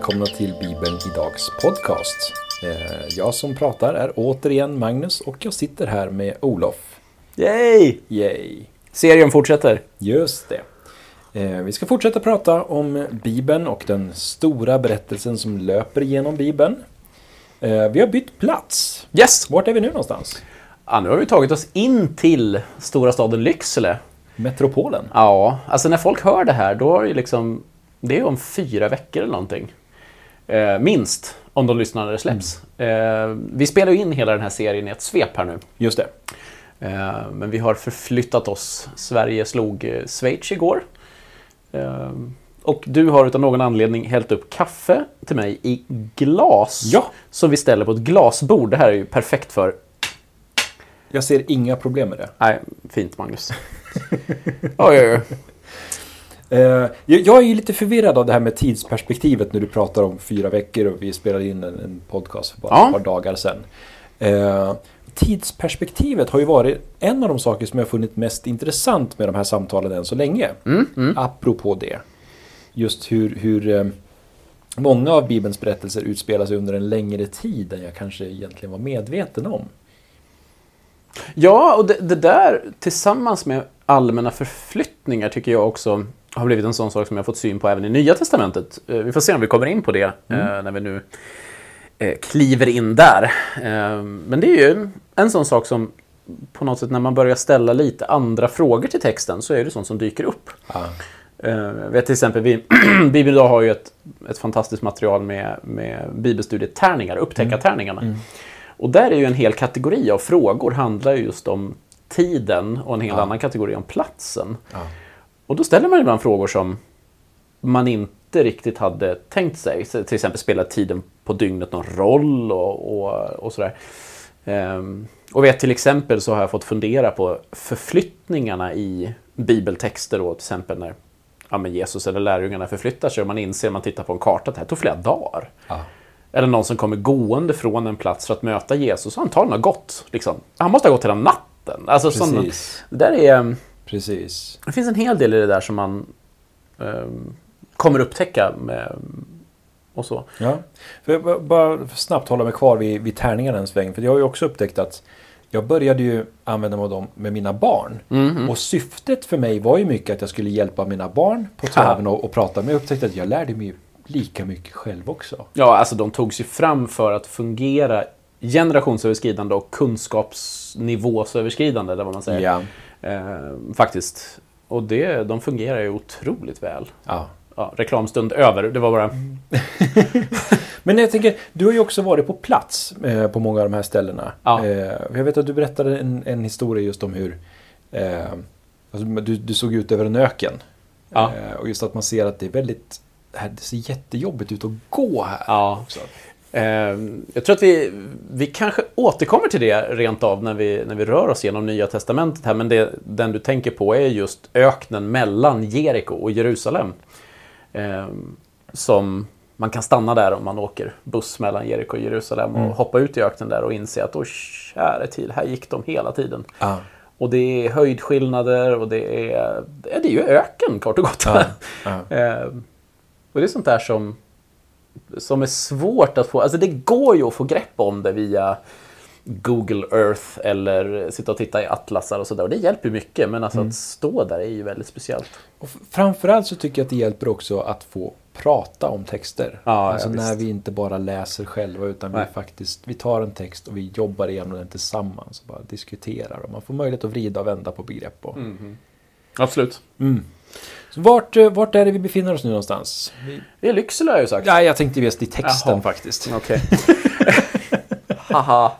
Välkomna till Bibeln Idags podcast. Eh, Jag som pratar är återigen Magnus och jag sitter här med Olof. Yay! Yay! Serien fortsätter. Just det. Eh, Vi ska fortsätta prata om Bibeln och den stora berättelsen som löper genom Bibeln. Eh, Vi har bytt plats. Yes! Vart är vi nu någonstans? Ja, nu har vi tagit oss in till stora staden Lycksele. Metropolen? Ja, alltså när folk hör det här, då är det liksom... Det är om fyra veckor eller någonting. Eh, minst, om de det släpps. Eh, vi spelar ju in hela den här serien i ett svep här nu. Just det. Eh, men vi har förflyttat oss. Sverige slog eh, Schweiz igår. Eh, och du har utav någon anledning hällt upp kaffe till mig i glas. Ja. Som vi ställer på ett glasbord. Det här är ju perfekt för... Jag ser inga problem med det. Nej, fint Magnus. oj, oj, oj. Eh, jag är ju lite förvirrad av det här med tidsperspektivet när du pratar om fyra veckor och vi spelade in en, podcast för bara Ja. ett par dagar sedan. Eh, tidsperspektivet har ju varit en av de saker som jag funnit mest intressant med de här samtalen än så länge. Mm, Apropå det. Just hur, hur eh, många av Bibelns berättelser utspelar sig under en längre tid än jag kanske egentligen var medveten om. Ja, och det, det där tillsammans med allmänna förflyttningar tycker jag också har blivit en sån sak som jag fått syn på även i Nya Testamentet. Eh, Vi får se om vi kommer in på det eh, när vi nu eh, kliver in där. Men det är ju en sån sak som på något sätt när man börjar ställa lite andra frågor till texten så är det sånt som dyker upp. Ja. Eh, Jag vet till exempel, vi, Bibeln idag har ju ett, ett fantastiskt material med, med bibelstudietärningar, upptäckartärningarna. Och där är ju en hel kategori av frågor handlar ju just om tiden och en hel Ja. annan kategori om platsen. Ja. Och då ställer man ibland frågor som man inte riktigt hade tänkt sig. Så till exempel spelar tiden på dygnet någon roll och, och, och sådär. Ehm, och vet till exempel så har jag fått fundera på förflyttningarna i bibeltexter då, till exempel när ja, Jesus eller lärjungarna förflyttar sig och man inser man tittar på en karta att det här tog flera dagar. Ja. Eller någon som kommer gående från en plats för att möta Jesus och antagligen har gått. Liksom. Han måste ha gått hela natten. Alltså, Precis. det, där är, Precis. det finns en hel del i det där som man ehm, kommer upptäcka med, och så. Ja. För jag bara- snabbt hålla mig kvar vid, vid tärningarna en sväng. För jag har ju också upptäckt att jag började ju använda mig av dem med mina barn. Mhm. Och syftet för mig var ju mycket att jag skulle hjälpa mina barn på traven och, och prata. Men jag upptäckte att jag lärde mig lika mycket själv också. Ja, alltså de togs ju fram för att fungera generationsöverskridande och kunskapsnivåsöverskridande, eller vad man säger. Ja. Eh, faktiskt. Och det, de fungerar ju otroligt väl. ja. Ja, reklamstund över. Det var bara... Men jag tänker, du har ju också varit på plats eh, på många av de här ställena. Ja. Eh, jag vet att du berättade en, en historia just om hur eh, alltså, du, du såg ut över en öken. Ja. Eh, och just att man ser att det är väldigt, det här- det ser jättejobbigt ut att gå här. Ja. också. Eh, jag tror att vi, vi kanske återkommer till det rent av när vi, när vi rör oss genom Nya Testamentet här. Men det, den du tänker på är just öknen mellan Jeriko och Jerusalem. Eh, som man kan stanna där om man åker buss mellan Jeriko och Jerusalem och hoppa ut i öknen där och inse att åh käre tid, här gick de hela tiden. Ja. Och det är höjdskillnader och det är, det är ju öken kort och gott. Ja. Eh, och det är sånt där som, som är svårt att få. Alltså det går ju att få grepp om det via Google Earth eller sitta och titta i atlasar och sådär. Och det hjälper ju mycket. Men alltså Mm. att stå där är ju väldigt speciellt. Och framförallt så tycker jag att det hjälper också att få prata om texter. Ja, alltså ja, när vi inte bara läser själva utan Nej. vi faktiskt vi tar en text och vi jobbar igenom den tillsammans och bara diskuterar. Och man får möjlighet att vrida och vända på begrepp. Och, Absolut. Mm. Så vart, eh, vart är det vi befinner oss nu någonstans? Vi, Det är Lycksele har jag ju sagt. ja, jag tänkte mest i texten Jaha. faktiskt. Okej. Haha.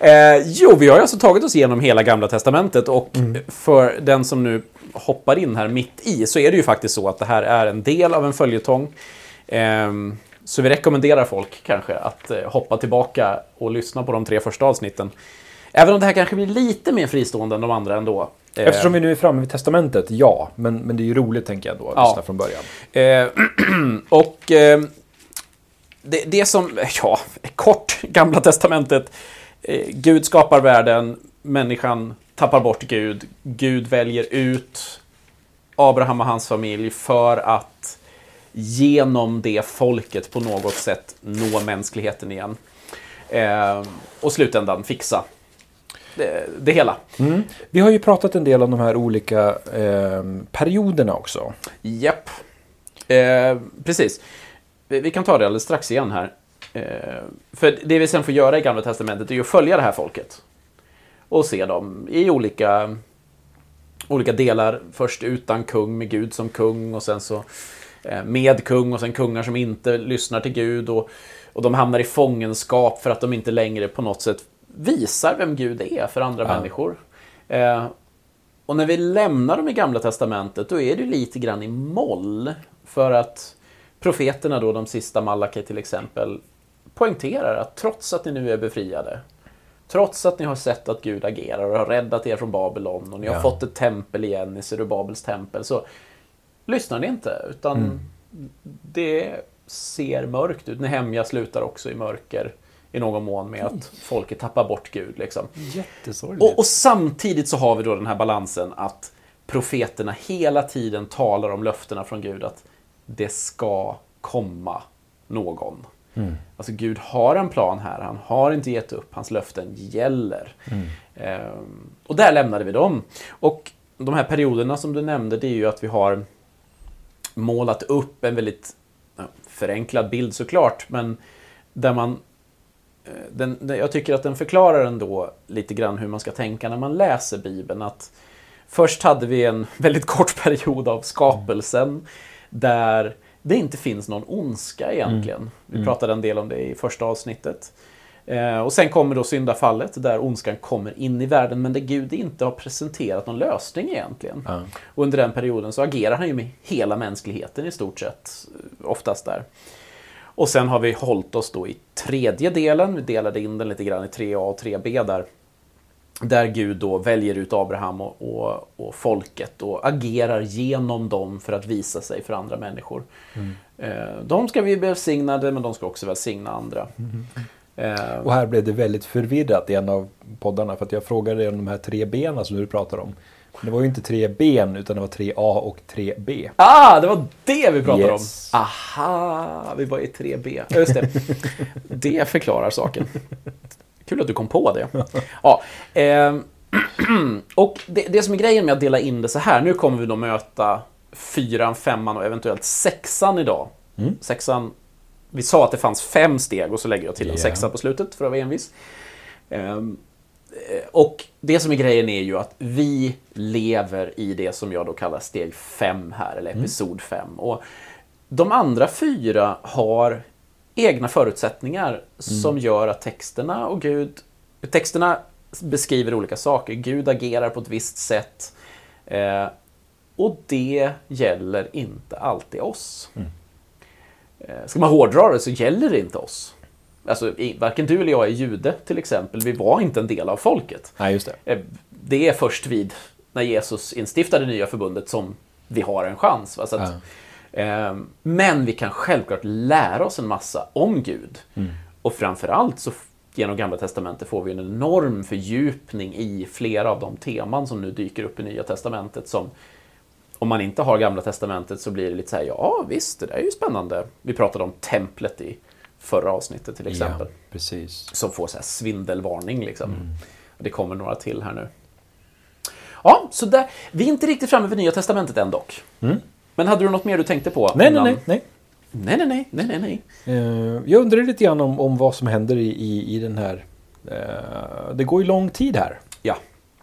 Eh, jo, vi har alltså tagit oss igenom hela Gamla Testamentet och för den som nu hoppar in här mitt i så är det ju faktiskt så att det här är en del av en följetong. Ehm, så vi rekommenderar folk kanske att eh, hoppa tillbaka och lyssna på de tre första avsnitten. Även om det här kanske blir lite mer fristående än de andra ändå. Eh, Eftersom vi nu är framme vid testamentet, ja. Men, men det är ju roligt tänker jag då att Ja. lyssna från början. Eh, och eh, det, det som, ja, kort, Gamla Testamentet. Eh, Gud skapar världen, människan tappar bort Gud. Gud väljer ut Abraham och hans familj för att genom det folket på något sätt nå mänskligheten igen. Eh, och slutändan fixa det, det hela. Mm. Vi har ju pratat en del om de här olika eh, perioderna också. Japp. Eh, precis. Vi, vi kan ta det alldeles strax igen här. Eh, för det vi sen får göra i Gamla Testamentet är ju att följa det här folket. Och se dem i olika, olika delar. Först utan kung, med Gud som kung och sen så eh, med kung och sen kungar som inte lyssnar till Gud. Och, och de hamnar i fångenskap för att de inte längre på något sätt visar vem Gud är för andra Ja. människor. Eh, och när vi lämnar dem i Gamla Testamentet, då är det lite grann i moll. För att profeterna då, de sista Malaki till exempel, poängterar att trots att ni nu är befriade, trots att ni har sett att Gud agerar och har räddat er från Babylon och ni har Ja. fått ett tempel igen i Zerubabels tempel, så lyssnar ni inte. Utan Mm. det ser mörkt ut. Nehemja slutar också i mörker i någon mån med att folket tappar bort Gud. Liksom. Jättesorgligt. Och, och samtidigt så har vi då den här balansen att profeterna hela tiden talar om löftena från Gud att det ska komma någon. Mm. Alltså Gud har en plan här, han har inte gett upp, hans löften gäller. Mm. Ehm, och där lämnade vi dem. Och de här perioderna som du nämnde, det är ju att vi har målat upp en väldigt förenklad bild såklart, men där man den, den, jag tycker att den förklarar ändå lite grann hur man ska tänka när man läser Bibeln. Att först hade vi en väldigt kort period av skapelsen där det inte finns någon ondska egentligen. Vi Mm. pratade en del om det i första avsnittet. Eh, och sen kommer då syndafallet där ondskan kommer in i världen men där Gud inte har presenterat någon lösning egentligen. Ja. Och under den perioden så agerar han ju med hela mänskligheten i stort sett, eh, oftast där. Och sen har vi hållit oss då i tredje delen, vi delade in den lite grann i 3A och 3B där. Där Gud då väljer ut Abraham och, och, och folket och agerar genom dem för att visa sig för andra människor. Eh, de ska bli välsignade men de ska också välsigna andra. Eh, Och här blev det väldigt förvirrat i en av poddarna för att jag frågade om de här tre benen som du pratar om. Det var ju inte tre ben utan det var tre A och tre B. Ah, det var det vi pratade Yes. om! Aha, vi var i 3B. Ja, just det. det förklarar saken. Kul att du kom på det. Ja, ehm, och det, det som är grejen med att dela in det så här, nu kommer vi då möta fyran, femman och eventuellt sexan idag. Mm. Sexan, vi sa att det fanns fem steg och så lägger jag till en Ja. sexa på slutet för att vara envis. Eh, och det som är grejen är ju att vi lever i det som jag då kallar steg fem här, eller episod fem. Och de andra fyra har egna förutsättningar som gör att texterna och Gud... Texterna beskriver olika saker. Gud agerar på ett visst sätt. Eh, och det gäller inte alltid oss. Eh, ska man hårdra det så gäller det inte oss. Alltså, varken du eller jag är jude till exempel. Vi var inte en del av folket. Nej, just det. Eh, Det är först vid när Jesus instiftade det nya förbundet som vi har en chans. Att, eh, men vi kan självklart lära oss en massa om Gud. Och framförallt så genom Gamla Testamentet får vi en enorm fördjupning i flera av de teman som nu dyker upp i Nya Testamentet. Som om man inte har Gamla Testamentet så blir det lite så här, ja visst, det där är ju spännande. Vi pratade om templet i förra avsnittet till exempel Ja, precis. som får så här svindelvarning. Liksom. Och Det kommer några till här nu. Ja, så där, vi är inte riktigt framme vid Nya Testamentet än dock. Mm. Men hade du något mer du tänkte på? Nej, nej, innan? nej. nej. Nej, nej, nej, nej, nej, nej. Eh, jag undrar lite grann om, om vad som händer i, i, i den här... eh, det går ju lång tid här. Ja,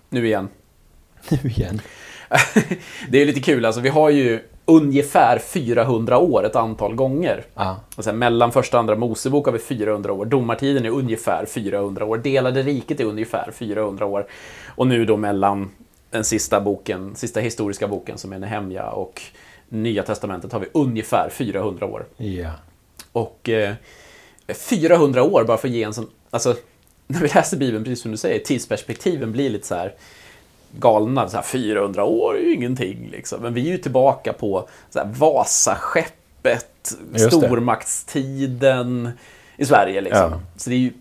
nu igen. Nu igen. det är lite kul, alltså vi har ju ungefär 400 år ett antal gånger. Ja. Alltså, mellan första och andra Mosebok har vi 400 år, domartiden är ungefär 400 år, delade riket är ungefär 400 år. Och nu då mellan den sista boken, sista historiska boken som är Nehemja och Nya Testamentet har vi ungefär 400 år. Ja. Och eh, 400 år, bara för att ge en sån... Alltså, när vi läser Bibeln, precis som du säger, tidsperspektiven blir lite så här galna. Så här, 400 år är ju ingenting, liksom. Men vi är ju tillbaka på så här, Vasaskeppet, stormaktstiden i Sverige. Liksom. Ja. Så det är ju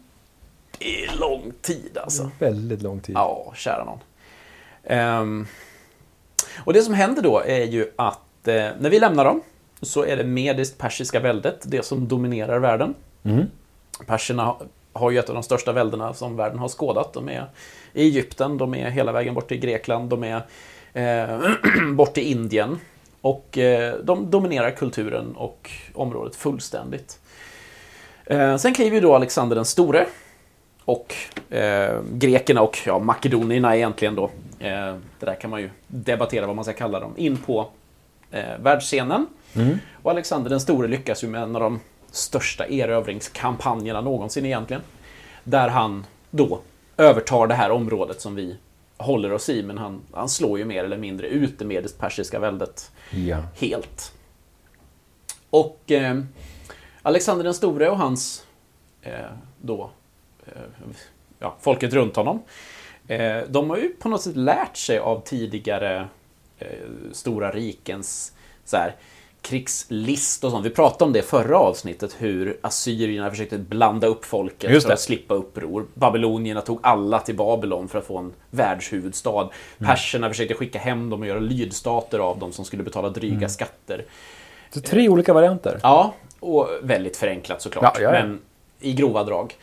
det är lång tid alltså. Väldigt lång tid. Ja, kära någon. Ehm, och det som händer då är ju att eh, när vi lämnar dem så är det mediskt persiska väldet det som dominerar världen. Mm. Perserna har- ju ett av de största väldena som världen har skådat. De är i Egypten, de är hela vägen bort till Grekland, de är eh, bort till Indien. Och eh, de dominerar kulturen och området fullständigt. Eh, sen kliver ju då Alexander den store och eh, grekerna och ja, makedonierna egentligen då. Eh, det där kan man ju debattera vad man ska kalla dem. In på eh, världsscenen. Mm. Och Alexander den store lyckas ju med en av de största erövringskampanjerna någonsin egentligen. Där han då övertar det här området som vi håller oss i, men han, han slår ju mer eller mindre ut det mediskt persiska väldet Ja. helt. Och eh, Alexander den store och hans eh, då, eh, ja, folket runt honom, eh, de har ju på något sätt lärt sig av tidigare eh, stora rikens så här, krigslist och sånt. Vi pratade om det förra avsnittet, hur assyrierna försökte blanda upp folket för att slippa uppror. Babylonierna tog alla till Babylon för att få en världshuvudstad. Perserna försökte skicka hem dem och göra lydstater av dem som skulle betala dryga skatter. Så tre olika varianter. Ja, och väldigt förenklat såklart. Ja, ja, ja. Men i grova drag.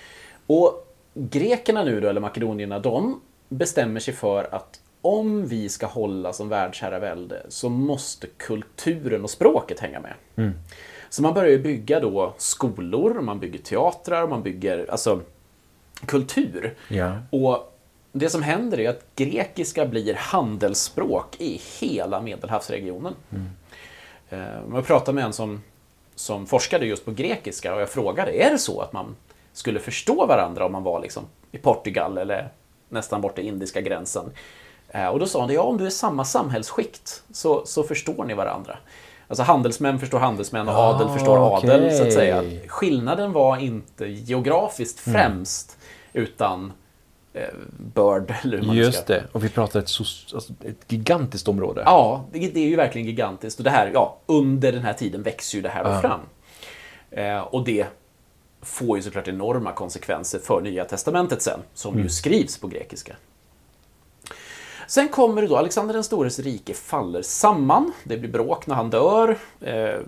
Och grekerna nu då, eller makedonierna, de bestämmer sig för att om vi ska hålla som världsherravälde så måste kulturen och språket hänga med. Mm. Så man börjar ju bygga då skolor, man bygger teatrar, man bygger alltså kultur. Ja. Och det som händer är att grekiska blir handelsspråk i hela Medelhavsregionen. Eh, Jag pratade med en som, som forskade just på grekiska och jag frågade, är det så att man skulle förstå varandra om man var liksom i Portugal eller nästan bort till indiska gränsen? Eh, Och då sa han, ja om du är samma samhällsskikt så, så förstår ni varandra. Alltså handelsmän förstår handelsmän och Ah, adel förstår adel, så att säga. Skillnaden var inte geografiskt Mm. främst, utan eh, börd, eller hur man Just ska... det. Och vi pratar ett, alltså, ett gigantiskt område. Ja, det, det är ju verkligen gigantiskt. Och det här, ja, under den här tiden växer ju det här då Ja. fram. Eh, och det får ju såklart enorma konsekvenser för Nya Testamentet sen, som Mm. ju skrivs på grekiska. Sen kommer det då, Alexander den stores rike faller samman. Det blir bråk när han dör. Eh,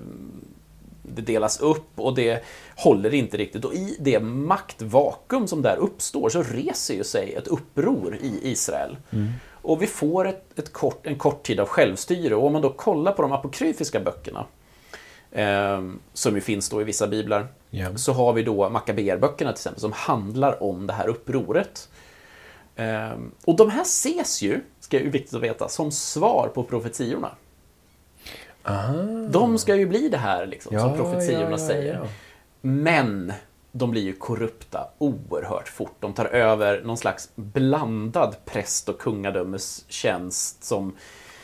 det delas upp och det håller inte riktigt. Och i det maktvakuum som där uppstår så reser ju sig ett uppror i Israel. Och vi får ett, ett kort, en kort tid av självstyre. Och om man då kollar på de apokryfiska böckerna, eh, som ju finns då i vissa biblar, Ja. så har vi då Makabeerböckerna till exempel, som handlar om det här upproret. Eh, och de här ses ju, ska ju viktigt att veta, som svar på profetiorna. Aha. De ska ju bli det här liksom, som Ja, profetiorna ja, ja, säger. Men de blir ju korrupta oerhört fort. De tar över någon slags blandad präst och kungadömestjänst som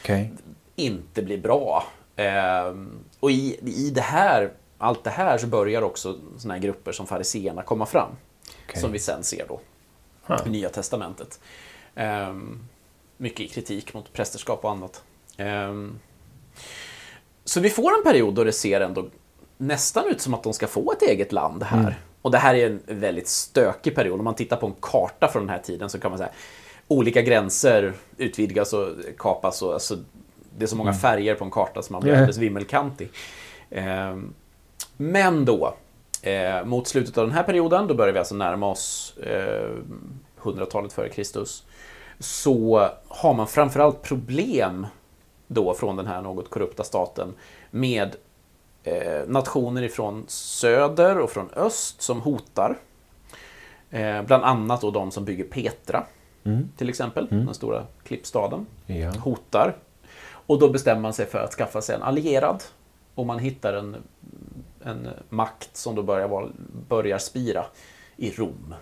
Okej. inte blir bra. Ehm, och i, i det här, allt det här så börjar också såna här grupper som fariseerna komma fram. Okej. Som vi sen ser då Huh. i Nya Testamentet. Ehm, mycket kritik mot prästerskap och annat. Ehm, så vi får en period då det ser ändå nästan ut som att de ska få ett eget land här. Mm. Och det här är en väldigt stökig period. Om man tittar på en karta från den här tiden så kan man säga olika gränser utvidgas och kapas. Och, alltså, det är så många färger på en karta som man blir Mm. alldeles vimmelkantig. Ehm, men då, eh, mot slutet av den här perioden, då börjar vi alltså närma oss eh, 100-talet före Kristus, så har man framförallt problem då från den här något korrupta staten med eh, nationer ifrån söder och från öst som hotar. Eh, bland annat då de som bygger Petra, Mm. till exempel, den stora klippstaden Ja. hotar. Och då bestämmer man sig för att skaffa sig en allierad. Och man hittar en, en makt som då börjar, börjar spira i Rom.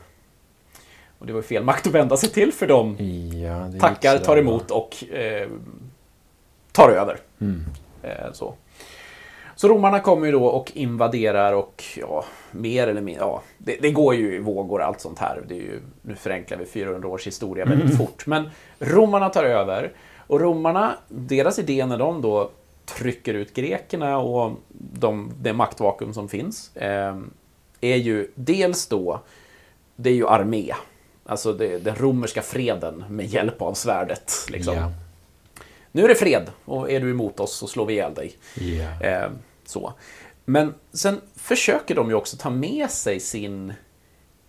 Och det var fel makt att vända sig till för de Ja, tackar, tar emot och eh, tar över. Mm. Eh, så. så romarna kommer ju då och invaderar och ja, mer eller mindre, ja, det, det går ju i vågor allt sånt här. Det är ju, nu förenklar vi 400 års historia väldigt fort. Men romarna tar över och romarna, deras idé när de då trycker ut grekerna och de, det maktvakuum som finns eh, är ju dels då, det är ju armé. Alltså det, den romerska freden med hjälp av svärdet. Liksom. Ja. Nu är det fred och är du emot oss så slår vi ihjäl dig. Ja. Eh, Så. Men sen försöker de ju också ta med sig sin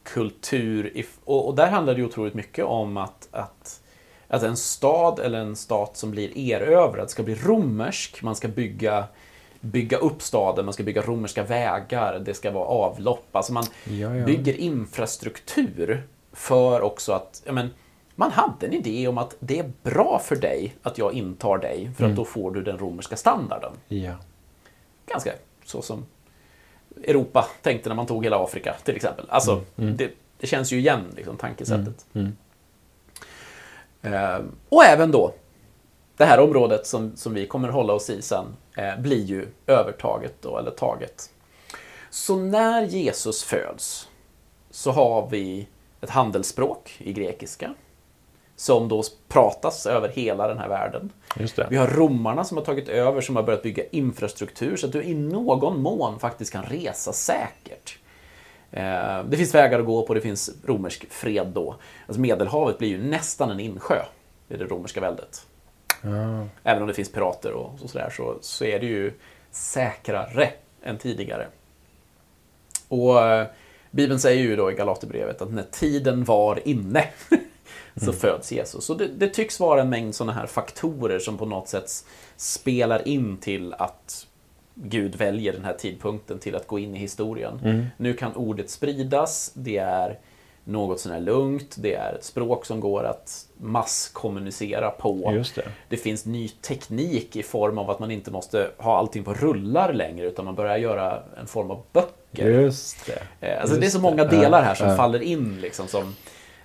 kultur. Och, där handlar det otroligt mycket om att, att, att en stad eller en stat som blir erövrad ska bli romersk. Man ska bygga, bygga upp staden, man ska bygga romerska vägar, det ska vara avlopp. Alltså man Ja, ja. bygger infrastruktur för också att ja, men, man hade en idé om att det är bra för dig att jag intar dig för att då får du den romerska standarden Ja. ganska så som Europa tänkte när man tog hela Afrika till exempel. Alltså, Det, det känns ju igen, liksom, tankesättet. Mm. Eh, och även då, det här området som, som vi kommer hålla oss i sen, eh, blir ju övertaget då, eller taget. Så när Jesus föds så har vi ett handelsspråk i grekiska som då pratas över hela den här världen. Vi har romarna som har tagit över, som har börjat bygga infrastruktur så att du i någon mån faktiskt kan resa säkert. Eh, Det finns vägar att gå på, det finns romersk fred då. Alltså Medelhavet blir ju nästan en insjö i det romerska väldet. Ja. Även om det finns pirater och så- sådär så, så är det ju säkrare än tidigare. Och eh, Bibeln säger ju då i Galaterbrevet att när tiden var inne så föds Jesus. Så det, det tycks vara en mängd sådana här faktorer som på något sätt spelar in till att Gud väljer den här tidpunkten till att gå in i historien. Nu kan ordet spridas, det är något sånär lugnt, det är ett språk som går att masskommunicera på. Just det. Det finns ny teknik i form av att man inte måste ha allting på rullar längre utan man börjar göra en form av böcker. Just det. Eh, Alltså det är så Just många det. delar här som ja. faller in liksom som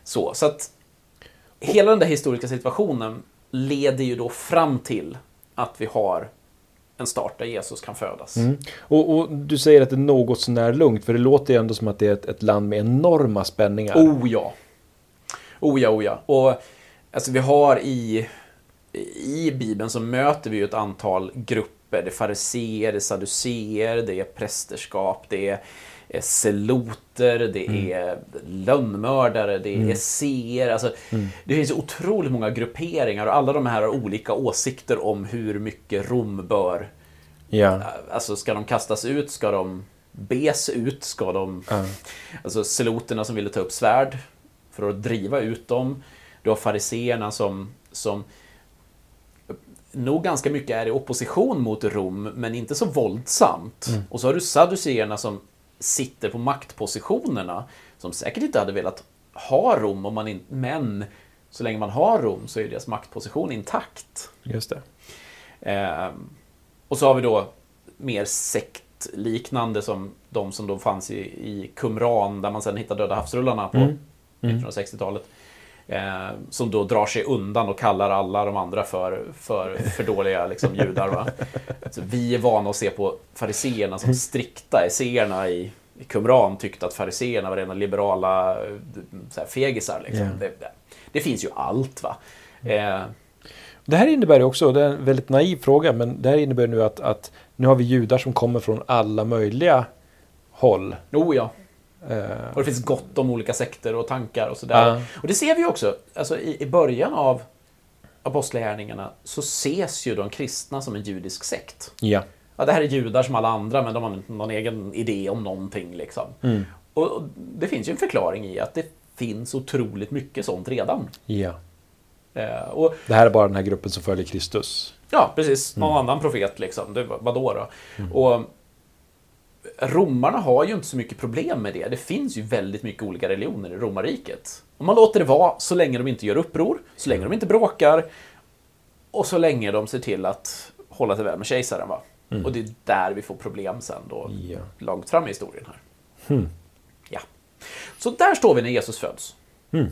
så. Så att hela den där historiska situationen leder ju då fram till att vi har en start där Jesus kan födas. Mm. Och, och du säger att det är något sånär lugnt, för det låter ju ändå som att det är ett, ett land med enorma spänningar. Oh ja. Oh ja, oh ja. Och alltså vi har i, i Bibeln så möter vi ju ett antal grupper. Det är fariseer, det är saduceer, det är prästerskap, det är seloter, det är lönnmördare, det är esséer. Alltså, Det finns otroligt många grupperingar och alla de här har olika åsikter om hur mycket Rom bör Ja. Alltså ska de kastas ut? Ska de bes ut? Ska de... Ja. Alltså seloterna som ville ta upp svärd för att driva ut dem. Du har fariseerna som, som nog ganska mycket är i opposition mot Rom, men inte så våldsamt. Och så har du saduceerna som sitter på maktpositionerna, som säkert inte hade velat ha Rom, om man in, men så länge man har Rom så är deras maktposition intakt. Just det. Ehm, och så har vi då mer sektliknande som de som då fanns i, i Qumran där man sen hittade Döda havsrullarna på 1960-talet. Ehm, som då drar sig undan och kallar alla de andra för, för, för dåliga liksom, judar. Va? Så vi är vana att se på fariseerna som strikta. Esséerna i, i Qumran tyckte att fariseerna var rena liberala eh, så här, fegisar. Liksom. Ja. Det, det, det finns ju allt. va. Ehm, Det här innebär ju också, det är en väldigt naiv fråga, men det här innebär nu att, att nu har vi judar som kommer från alla möjliga håll. oh ja. Eh, Och det finns gott om olika sekter och tankar och sådär. Ja. Och det ser vi också. Alltså, i, I början av Apostlagärningarna så ses ju de kristna som en judisk sekt. ja. Ja, det här är judar som alla andra, men de har någon egen idé om någonting. Liksom. Mm. Och, och det finns ju en förklaring i att det finns otroligt mycket sånt redan. ja. Eh, och Det här är bara den här gruppen som följer Kristus. Ja, precis. Någon annan profet liksom. Det, vadå då? Och romarna har ju inte så mycket problem med det. Det finns ju väldigt mycket olika religioner i romarriket. Om man låter det vara så länge de inte gör uppror, så länge de inte bråkar och så länge de ser till att hålla sig väl med kejsaren. Va? Och det är där vi får problem sen då, Ja. långt fram i historien här. Hmm. Ja. Så där står vi när Jesus föds. Mm.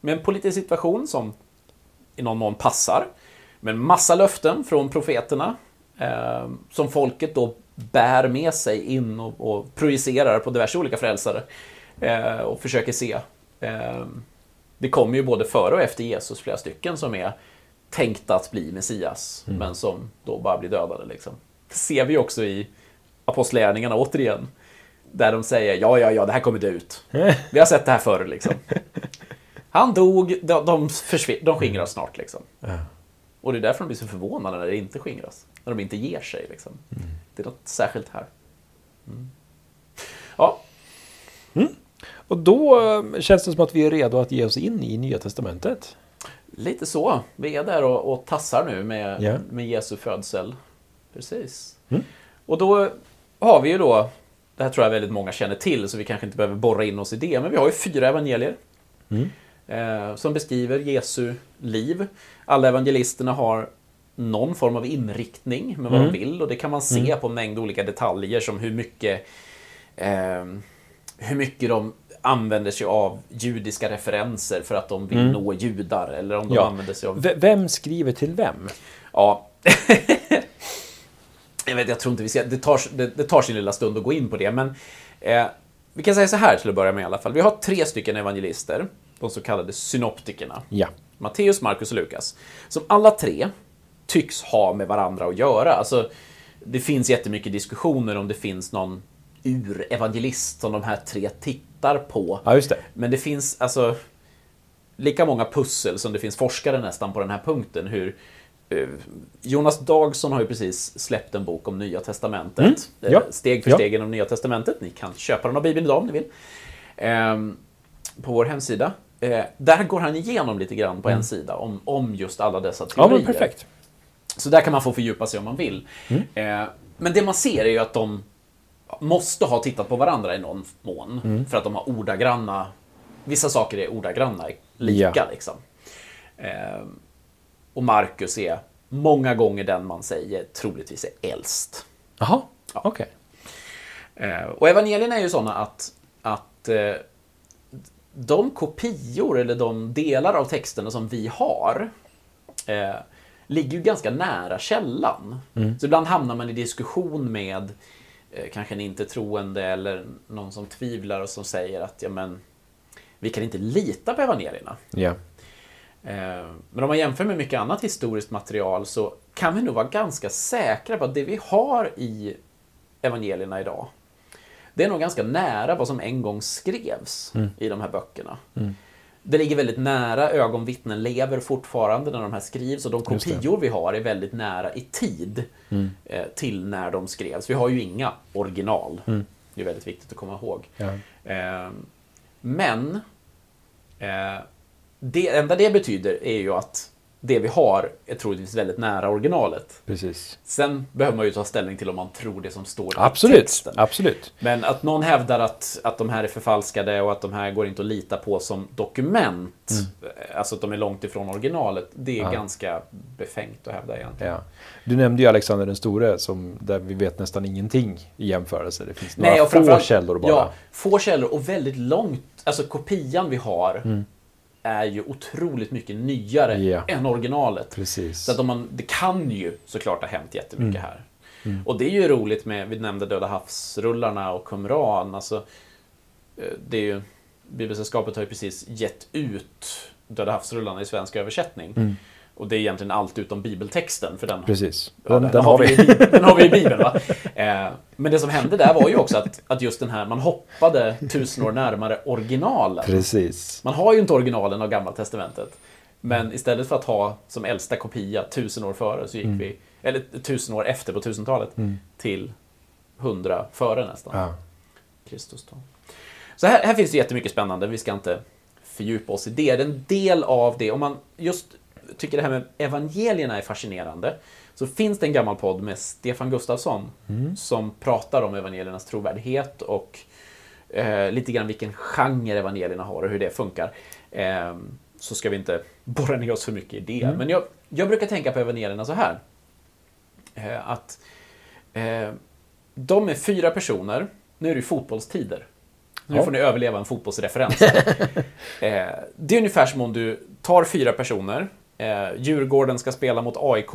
Med en politisk situation som i någon mån passar. Med en massa löften från profeterna. Eh, som folket då bär med sig in och, och projicerar på diverse olika frälsare. Eh, och försöker se. Eh, det kommer ju både före och efter Jesus flera stycken som är tänkta att bli Messias. Men som då bara blir dödade. Liksom. Det ser vi också i Apostlagärningarna återigen. Där de säger ja, ja, ja, det här kommer dö ut. Vi har sett det här förr liksom. Han dog, de, de, de skingras snart liksom. Och det är därför de blir så förvånade när det inte skingras. När de inte ger sig. Liksom. Det är något särskilt här. Mm. Ja, Och då eh, känns det som att vi är redo att ge oss in i Nya Testamentet. lite så. Vi är där och, och tassar nu med, Ja. med Jesu födsel. Precis. Mm. Och då har vi ju då, det här tror jag väldigt många känner till, så vi kanske inte behöver borra in oss i det, men vi har ju fyra evangelier. Mm. eh, som beskriver Jesu liv. Alla evangelisterna har någon form av inriktning med vad Mm. de vill och det kan man se på en mängd olika detaljer som hur mycket eh, hur mycket de använder sig av judiska referenser för att de vill Mm. nå judar eller om de Ja. använder sig av... V- vem skriver till vem? Ja. jag, vet, jag tror inte vi ska... Det tar, det, det tar sin lilla stund att gå in på det, men eh, vi kan säga så här till att börja med i alla fall. Vi har tre stycken evangelister, de så kallade synoptikerna. Ja. Matteus, Markus och Lukas. Som alla tre tycks ha med varandra att göra. Alltså, det finns jättemycket diskussioner om det finns någon ur-evangelist som de här tre tittar på. Ja, just det. Men det finns alltså lika många pussel som det finns forskare nästan på den här punkten. Hur eh, Jonas Dagson har ju precis släppt en bok om Nya Testamentet. Mm, ja. Eh, Steg för Ja. steg genom Nya Testamentet. Ni kan köpa den av Bibeln idag om ni vill. Ehm, på vår hemsida. Eh, där går han igenom lite grann på en sida om, om just alla dessa Mm. Ja, teorier. men perfekt. Så där kan man få fördjupa sig om man vill. Mm. Eh, men det man ser är ju att de måste ha tittat på varandra i någon mån. Mm. För att de har ordagranna... Vissa saker är ordagranna lika. Ja. Liksom. Eh, och Marcus är många gånger den man säger troligtvis är äldst. Jaha, okej. Eh, och evangelierna är ju sådana att, att eh, de kopior eller de delar av texterna som vi har ligger ju ganska nära källan. Så ibland hamnar man i diskussion med eh, kanske en inte troende eller någon som tvivlar och som säger att ja, men, vi kan inte lita på evangelierna. Ja. Eh, Men om man jämför med mycket annat historiskt material så kan vi nog vara ganska säkra på att det vi har i evangelierna idag, det är nog ganska nära vad som en gång skrevs i de här böckerna. Det ligger väldigt nära, ögonvittnen lever fortfarande när de här skrivs och de kopior vi har är väldigt nära i tid eh, till när de skrevs. Vi har ju inga original. Det är väldigt viktigt att komma ihåg. Ja. Eh, men eh, det enda det betyder är ju att det vi har är troligtvis väldigt nära originalet. Precis. Sen behöver man ju ta ställning till om man tror det som står i Absolut. texten. Absolut. Men att någon hävdar att, att de här är förfalskade och att de här går inte att lita på som dokument, eh, alltså att de är långt ifrån originalet, det är Mm. Ja. ganska befängt att hävda egentligen. Ja. Du nämnde ju Alexander den store, som, där vi vet nästan ingenting i jämförelse. Det finns några Nej, och få källor bara. Ja, få källor och väldigt långt. Alltså kopian vi har Mm. Är ju otroligt mycket nyare Ja. än originalet. Precis. Så att om man, det kan ju såklart ha hänt jättemycket Mm. här. Och det är ju roligt med, vi nämnde Döda havsrullarna och Qumran. Alltså, eh, det är ju, Bibelsällskapet har ju precis gett ut Döda havsrullarna i svensk översättning. Och det är egentligen allt utom bibeltexten, för den Mm. Precis. Ja, Den, den, den har vi. i den har vi i Bibeln. Va? Eh, men det som hände där var ju också att, att just den här, man hoppade tusen år närmare originalen. Precis. Man har ju inte originalen av Gamla Testamentet. Men istället för att ha som äldsta kopia tusen år före så gick Mm. vi, eller tusen år efter på tusentalet, till hundra före nästan. Ja. Kristus då. Så här, här finns det jättemycket spännande, vi ska inte fördjupa oss i det. Det är en del av det, om man just tycker det här med evangelierna är fascinerande, så finns det en gammal podd med Stefan Gustafsson som pratar om evangeliernas trovärdighet och eh, lite grann vilken genre evangelierna har och hur det funkar. Eh, så ska vi inte borra ner oss för mycket i det. Men jag, jag brukar tänka på evangelierna så här. Eh, att eh, de är fyra personer. Nu är det ju fotbollstider. Nu Ja. får ni överleva en fotbollsreferens. eh, det är ungefär som om du tar fyra personer. Eh, Djurgården ska spela mot AIK.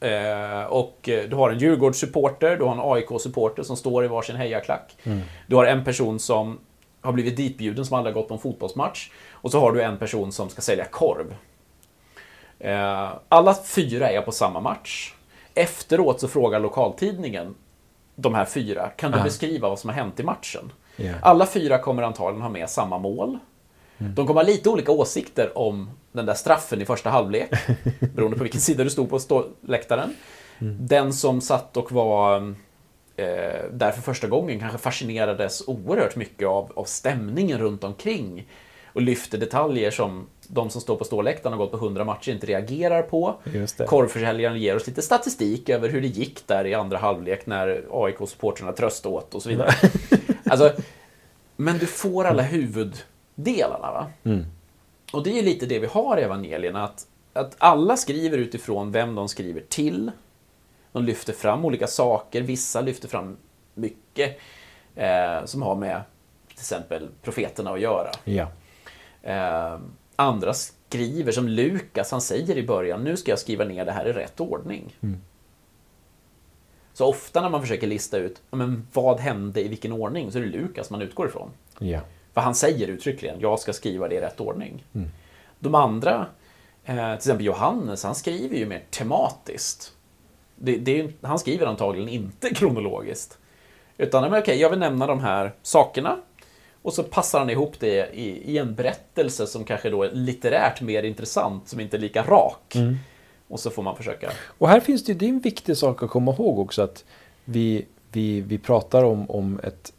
Eh, och eh, du har en Djurgårdssupporter, du har en AIK-supporter som står i varsin hejaklack. Du har en person som har blivit ditbjuden som aldrig har gått på en fotbollsmatch. Och så har du en person som ska sälja korv. Eh, alla fyra är på samma match. Efteråt så frågar lokaltidningen de här fyra, kan du Ah. beskriva vad som har hänt i matchen? Ja. Alla fyra kommer antagligen ha med samma mål. De kommer ha lite olika åsikter om den där straffen i första halvlek, beroende på vilken sida du stod på stå- läktaren. Den som satt och var eh, där för första gången kanske fascinerades oerhört mycket av, av stämningen runt omkring och lyfter detaljer som de som står på ståläktaren och gått på 100 matcher inte reagerar på. Korvförsäljaren ger oss lite statistik över hur det gick där i andra halvlek när AIK-supportrarna tröstade åt och så vidare. alltså, men du får alla huvuddelarna. Va? Mm. Och det är ju lite det vi har i evangelierna, att, att alla skriver utifrån vem de skriver till. De lyfter fram olika saker, vissa lyfter fram mycket eh, som har med till exempel profeterna att göra. Ja. Eh, andra skriver, som Lukas, han säger i början, nu ska jag skriva ner det här i rätt ordning. Mm. Så ofta när man försöker lista ut men vad hände i vilken ordning, så är det Lukas man utgår ifrån. Ja. För han säger uttryckligen, jag ska skriva det i rätt ordning. Mm. De andra, eh, till exempel Johannes, han skriver ju mer tematiskt. Det, det är, ju- han skriver antagligen inte kronologiskt. Utan, men okej, jag vill nämna de här sakerna. Och så passar han ihop det i, i en berättelse som kanske då är litterärt mer intressant, som inte är lika rak. Mm. Och så får man försöka. Och här finns det, det är en viktig sak att komma ihåg också att vi, vi, vi pratar om, om ett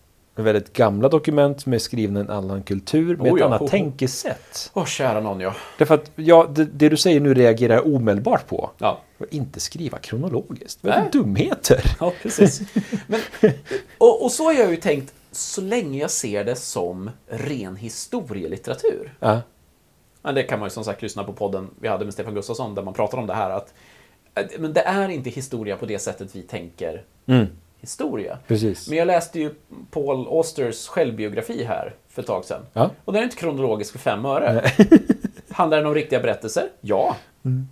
väldigt gamla dokument som är skrivna i en annan kultur med Oh ett ja, annat oh, oh. tänkesätt. Åh, kära någon ja. Därför att ja, det, det du säger nu reagerar jag omedelbart på. Ja, Inte skriva kronologiskt. Vad dumheter. ja precis. Men, och, och så har jag ju tänkt, så länge jag ser det som ren historielitteratur. Ja. Ja, det kan man ju som sagt lyssna på podden vi hade med Stefan Gustafsson där man pratar om det här. Att, att- men det är inte historia på det sättet vi tänker Mm, historia. precis. Men jag läste ju Paul Austers självbiografi här för ett tag sedan. Ja. Och den är inte kronologisk för fem öre. Handlar den om riktiga berättelser? Ja. Mm.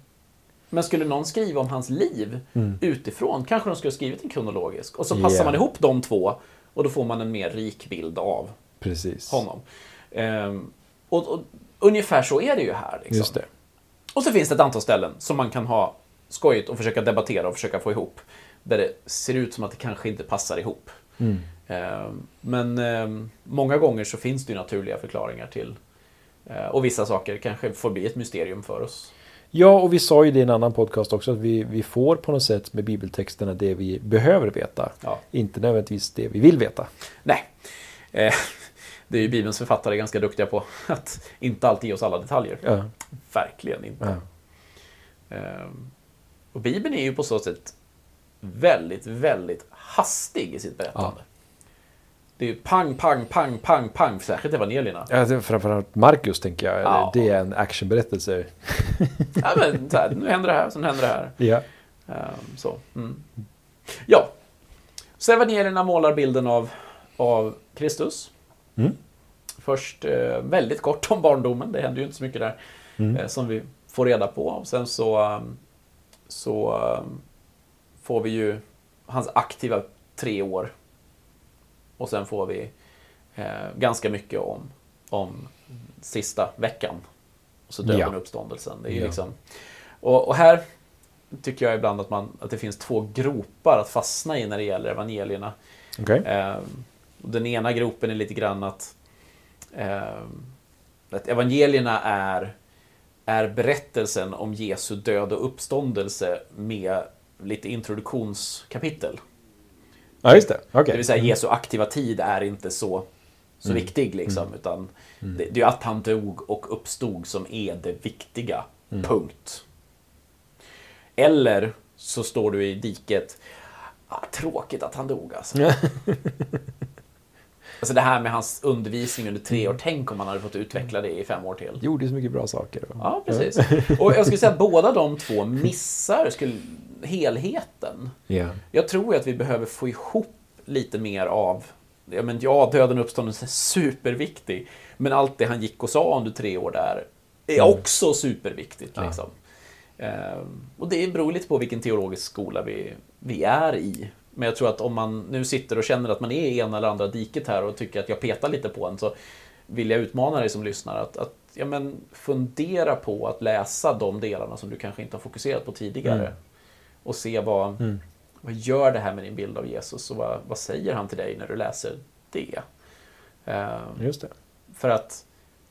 Men skulle någon skriva om hans liv utifrån kanske de skulle ha skrivit en kronologisk. Och så passar Ja. man ihop de två och då får man en mer rik bild av Precis. honom. Ehm, och, och ungefär så är det ju här. Liksom. Och så finns det ett antal ställen som man kan ha skojigt och försöka debattera och försöka få ihop. Där det ser ut som att det kanske inte passar ihop. Mm. Ehm, Men ehm, många gånger så finns det ju naturliga förklaringar till. eh, Och vissa saker kanske får bli ett mysterium för oss. Ja, och vi sa ju det i en annan podcast också att vi, vi får på något sätt med bibeltexterna det vi behöver veta. Ja. Inte nödvändigtvis det vi vill veta. Nej. Eh, Det är ju Bibelns författare ganska duktiga på. Att inte alltid ge oss alla detaljer. Ja. Verkligen inte. Ja. Ehm, Och Bibeln är ju på så sätt väldigt, väldigt hastig i sitt berättande. Det är ju pang, pang, pang, pang, pang, särskilt evangelierna. Ja, framförallt Marcus tänker jag. Ja. Det är en actionberättelse. Ja, men, så här, nu händer det här, sen händer det här. Ja. Ehm, så. Mm. Ja, så evangelierna målar bilden av, av Kristus. Mm. Först eh, väldigt kort om barndomen, det händer ju inte så mycket där. Mm. eh, som vi får reda på. Och sen så, um, så um, får vi ju hans aktiva tre år. Och sen får vi eh, ganska mycket om, om sista veckan. Och så döden Ja. och uppståndelsen. Det är Ja. liksom, och, och här tycker jag ibland att, man, att det finns två gropar att fastna i när det gäller evangelierna. Okej. Eh, och den ena gropen är lite grann att, eh, att evangelierna är, är berättelsen om Jesu död och uppståndelse med lite introduktionskapitel. Ja, just det. Okej. Det vill säga Jesu aktiva tid är inte så, så Mm. viktig liksom. Utan det, det är ju att han dog och uppstod som är det viktiga. Mm. Punkt. Eller så står du i diket. Ah, tråkigt att han dog alltså. Alltså det här med hans undervisning under tre år. Tänk om han hade fått utveckla det i fem år till. Gjorde så mycket bra saker. Ja, precis. Och jag skulle säga att båda de två missar skulle, helheten. Ja. Jag tror ju att vi behöver få ihop lite mer av Ja, men ja, döden och uppståndelsen är superviktig. Men allt det han gick och sa under tre år där är Mm. också superviktigt. Ja. Liksom. Ehm, och det beror lite på vilken teologisk skola vi, vi är i. Men jag tror att om man nu sitter och känner att man är i ena eller andra diket här och tycker att jag petar lite på en så vill jag utmana dig som lyssnar att, att ja, men fundera på att läsa de delarna som du kanske inte har fokuserat på tidigare. Mm. Och se vad, Mm. vad gör det här med din bild av Jesus och vad, vad säger han till dig när du läser det? Ehm, Just det. för att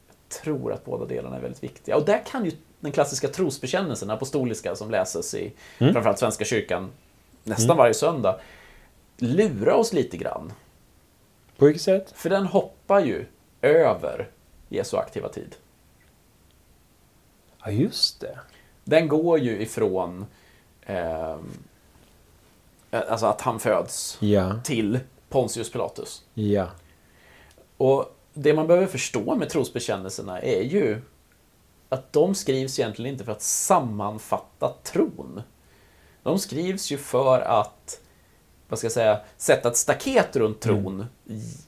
jag tror att båda delarna är väldigt viktiga. Och där kan ju den klassiska trosbekännelsen, apostoliska, som läses i Mm. framförallt Svenska kyrkan, nästan varje söndag, lura oss lite grann. På vilket sätt? För den hoppar ju över Jesu aktiva tid. Ja, just det. Den går ju ifrån eh, alltså att han föds Ja, till Pontius Pilatus. ja. Och det man behöver förstå med trosbekännelserna är ju att de skrivs egentligen inte för att sammanfatta tron. De skrivs ju för att, vad ska jag säga, sätta ett staket runt tron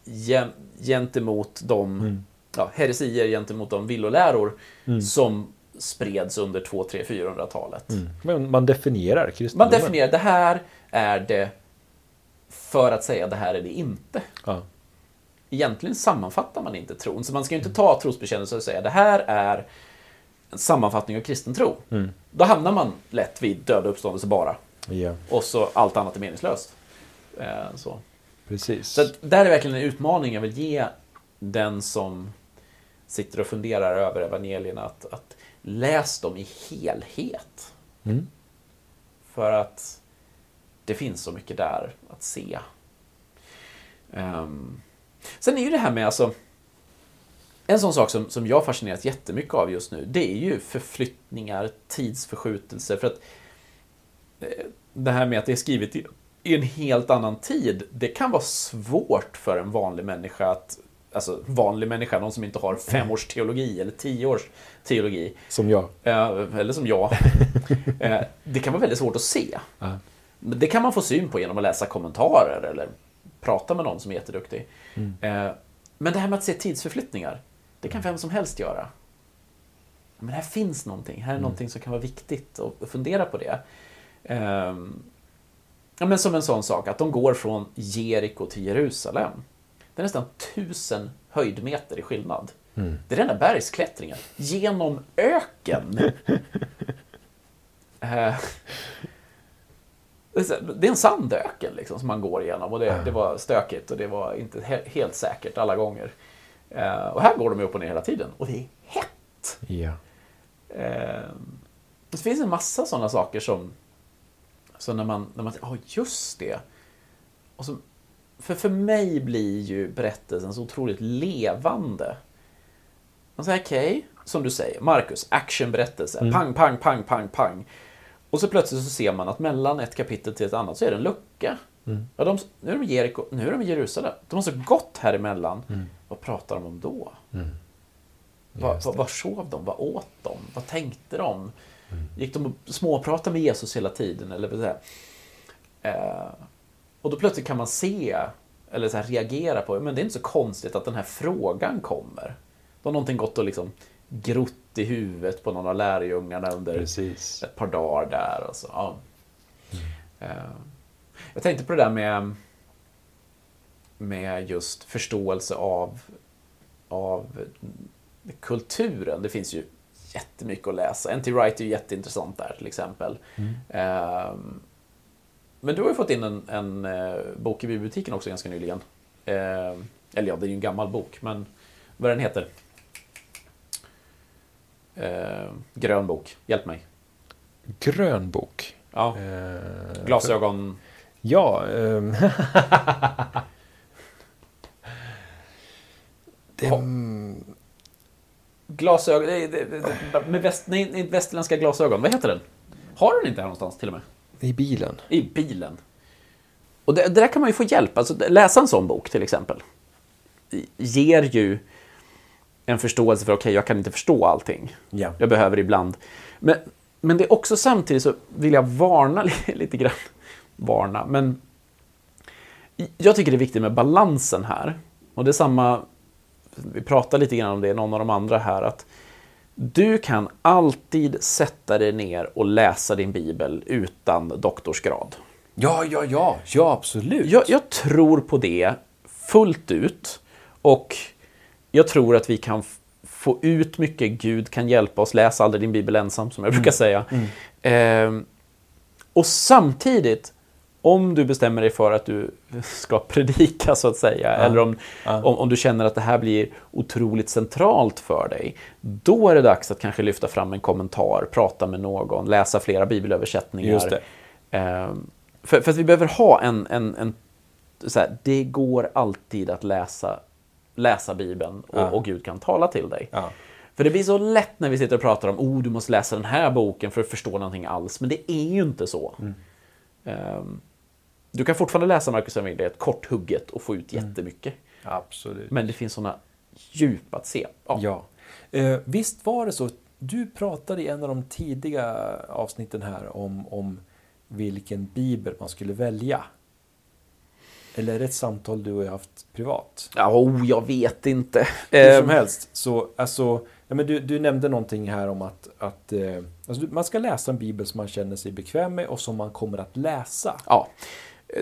gen- gentemot de ja, heresier, gentemot de villoläror som spreds under 2, 3, 400-talet. Men man definierar kristendomen. Man definierar, det här är det för att säga det här är det inte. Ja. Egentligen sammanfattar man inte tron, så man ska ju inte ta trosbekännelse och säga det här är en sammanfattning av kristen tro. Då hamnar man lätt vid död och uppståndelse bara. ja, Och så allt annat är meningslöst. Eh, så. precis. Så där är verkligen en utmaning jag vill ge den som sitter och funderar över evangelierna att, att läs dem i helhet. Mm. För att det finns så mycket där att se. Ehm, sen är ju det här med alltså en sån sak som, som jag fascineras jättemycket av just nu, det är ju förflyttningar, tidsförskjutelser. För att eh, det här med att det är skrivet i, i en helt annan tid, det kan vara svårt för en vanlig människa att Alltså vanlig människa, någon som inte har fem års teologi eller tio års teologi. Som jag. Eh, eller som jag. Eh, det kan vara väldigt svårt att se. Men Det kan man få syn på genom att läsa kommentarer eller prata med någon som är jätteduktig. Eh, Men det här med att se tidsförflyttningar, det kan vem som helst göra. Men här finns någonting, här är någonting som kan vara viktigt att fundera på det. Ja, men som en sån sak, att de går från Jeriko till Jerusalem. Det är nästan tusen höjdmeter i skillnad. Det är rena bergsklättringen genom öken. Eh, det är en sandöken liksom, som man går igenom och det, det var stökigt och det var inte he- helt säkert alla gånger. Eh, och här går de upp och ner hela tiden och det är hett. Eh, det finns en massa sådana saker som... Så när man, när man ja just det. Och så, för, för mig blir ju berättelsen så otroligt levande. Man säger okej, som du säger, Marcus, actionberättelse, pang, pang, pang, pang, pang. Och så plötsligt så ser man att mellan ett kapitel till ett annat så är det en lucka. Ja, de, nu är de i Jeriko, nu är de i Jerusalem. De har så gått här emellan. Vad pratar de om då? Vad, Just vad, vad sov de? Vad åt de? Vad tänkte de? Gick de och småpratade med Jesus hela tiden? Eller vad eh, Och då plötsligt kan man se, eller så här reagera på, men det är inte så konstigt att den här frågan kommer. Då har någonting gått och liksom grott i huvudet på någon av lärjungarna under Precis. ett par dagar där. Och så. Ja. Eh, Jag tänkte på det där med, med just förståelse av, av kulturen. Det finns ju jättemycket att läsa. N.T. Wright är ju jätteintressant där till exempel. Ehm, men du har ju fått in en, en eh, bok i biblioteken också ganska nyligen. Ehm, eller ja, det är ju en gammal bok, men vad den heter? Ehm, grön bok, hjälp mig. Grön bok. Ja, Eh, glasögon. Ja. ehm, det, Glasögon, med väst, nej, västerländska glasögon. Vad heter den? Har du den inte här någonstans till och med? I bilen. I bilen. Och det, det där kan man ju få hjälp. Alltså, läsa en sån bok till exempel. Ger ju en förståelse för, okej, jag kan inte förstå allting. Ja. Jag behöver ibland. Men, men det är också samtidigt så vill jag varna li- lite grann. Varna, men jag tycker det är viktigt med balansen här. Och det är samma, vi pratar lite grann om det, någon av de andra här, att du kan alltid sätta dig ner och läsa din bibel utan doktorsgrad. Ja, ja, ja. Ja, absolut. Jag, jag tror på det fullt ut. Och jag tror att vi kan få ut mycket. Gud kan hjälpa oss. Läs aldrig din bibel ensam, som jag brukar säga. Ehm, och samtidigt, om du bestämmer dig för att du ska predika, så att säga, eller om, om, om du känner att det här blir otroligt centralt för dig, då är det dags att kanske lyfta fram en kommentar, prata med någon, läsa flera bibelöversättningar. Just. Ehm, För, för att vi behöver ha en, en, en så här, det går alltid att läsa, läsa Bibeln och, Ja. och Gud kan tala till dig. Ja. För det blir så lätt när vi sitter och pratar om oh, du måste läsa den här boken för att förstå någonting alls. Men det är ju inte så. Ehm, du kan fortfarande läsa Marcus evangeliet korthugget och få ut jättemycket. Absolut. Men det finns sådana djup att se. Ja. Ja. Eh, visst var det så. Du pratade i en av de tidiga avsnitten här om, om vilken bibel man skulle välja. Eller är det ett samtal du och jag haft privat? Ja, oh, jag vet inte. Hur Ehm, som helst, så alltså, ja, men du, du nämnde någonting här om att, att eh, alltså, man ska läsa en bibel som man känner sig bekväm med och som man kommer att läsa. Ja,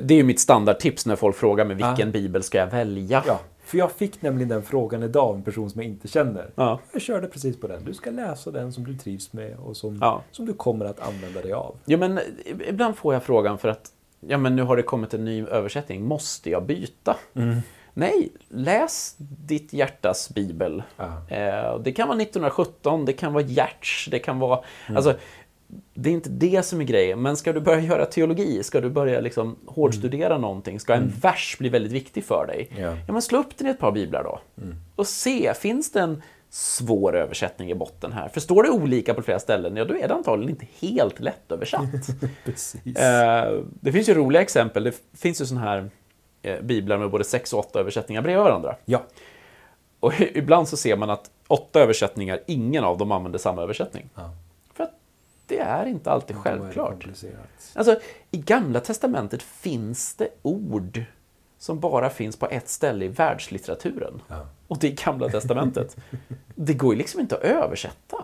det är ju mitt standardtips när folk frågar mig vilken Ah. bibel ska jag välja. Ja, för jag fick nämligen den frågan idag av en person som jag inte känner. Ja. Jag körde precis på den. Du ska läsa den som du trivs med och som, Ja. som du kommer att använda dig av. Ja, men ibland får jag frågan för att ja, men nu har det kommit en ny översättning. Måste jag byta? Nej, läs ditt hjärtas bibel. Ja. Eh, det kan vara 1917, det kan vara Gertz, det kan vara... Alltså, det är inte det som är grejen, men ska du börja göra teologi, ska du börja liksom hårdstudera någonting, ska en vers bli väldigt viktig för dig, Ja. ja, men slå upp den i ett par biblar då. Och se, finns det en svår översättning i botten här? För står det olika på flera ställen, ja då är det antagligen inte helt lätt översatt. Precis. Eh, det finns ju roliga exempel. Det finns ju sådana här eh, biblar med både sex och åtta översättningar bredvid varandra. Ja. Och ibland så ser man att åtta översättningar, ingen av dem använder samma översättning. Ja. Det är inte alltid självklart. Alltså, i Gamla Testamentet finns det ord som bara finns på ett ställe i världslitteraturen. Ja. Och det är Gamla Testamentet. det går ju liksom inte att översätta.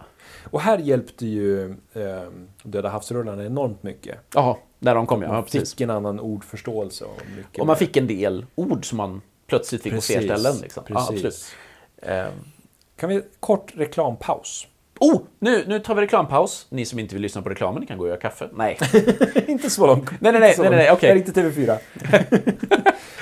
Och här hjälpte ju eh, Döda havsrullarna enormt mycket. Ja, där de kom ja, ja Man precis. fick en annan ordförståelse. Och, Och man mer. fick en del ord som man plötsligt fick på fler ställen. Liksom. Ja, Precis. absolut. Eh, Kan vi kort reklampaus? Oh, nu, nu tar vi reklampaus. Ni som inte vill lyssna på reklamen, ni kan gå och göra kaffe. Nej. inte så långt. Nej, nej, nej, nej, nej, okej. Det är inte TV4.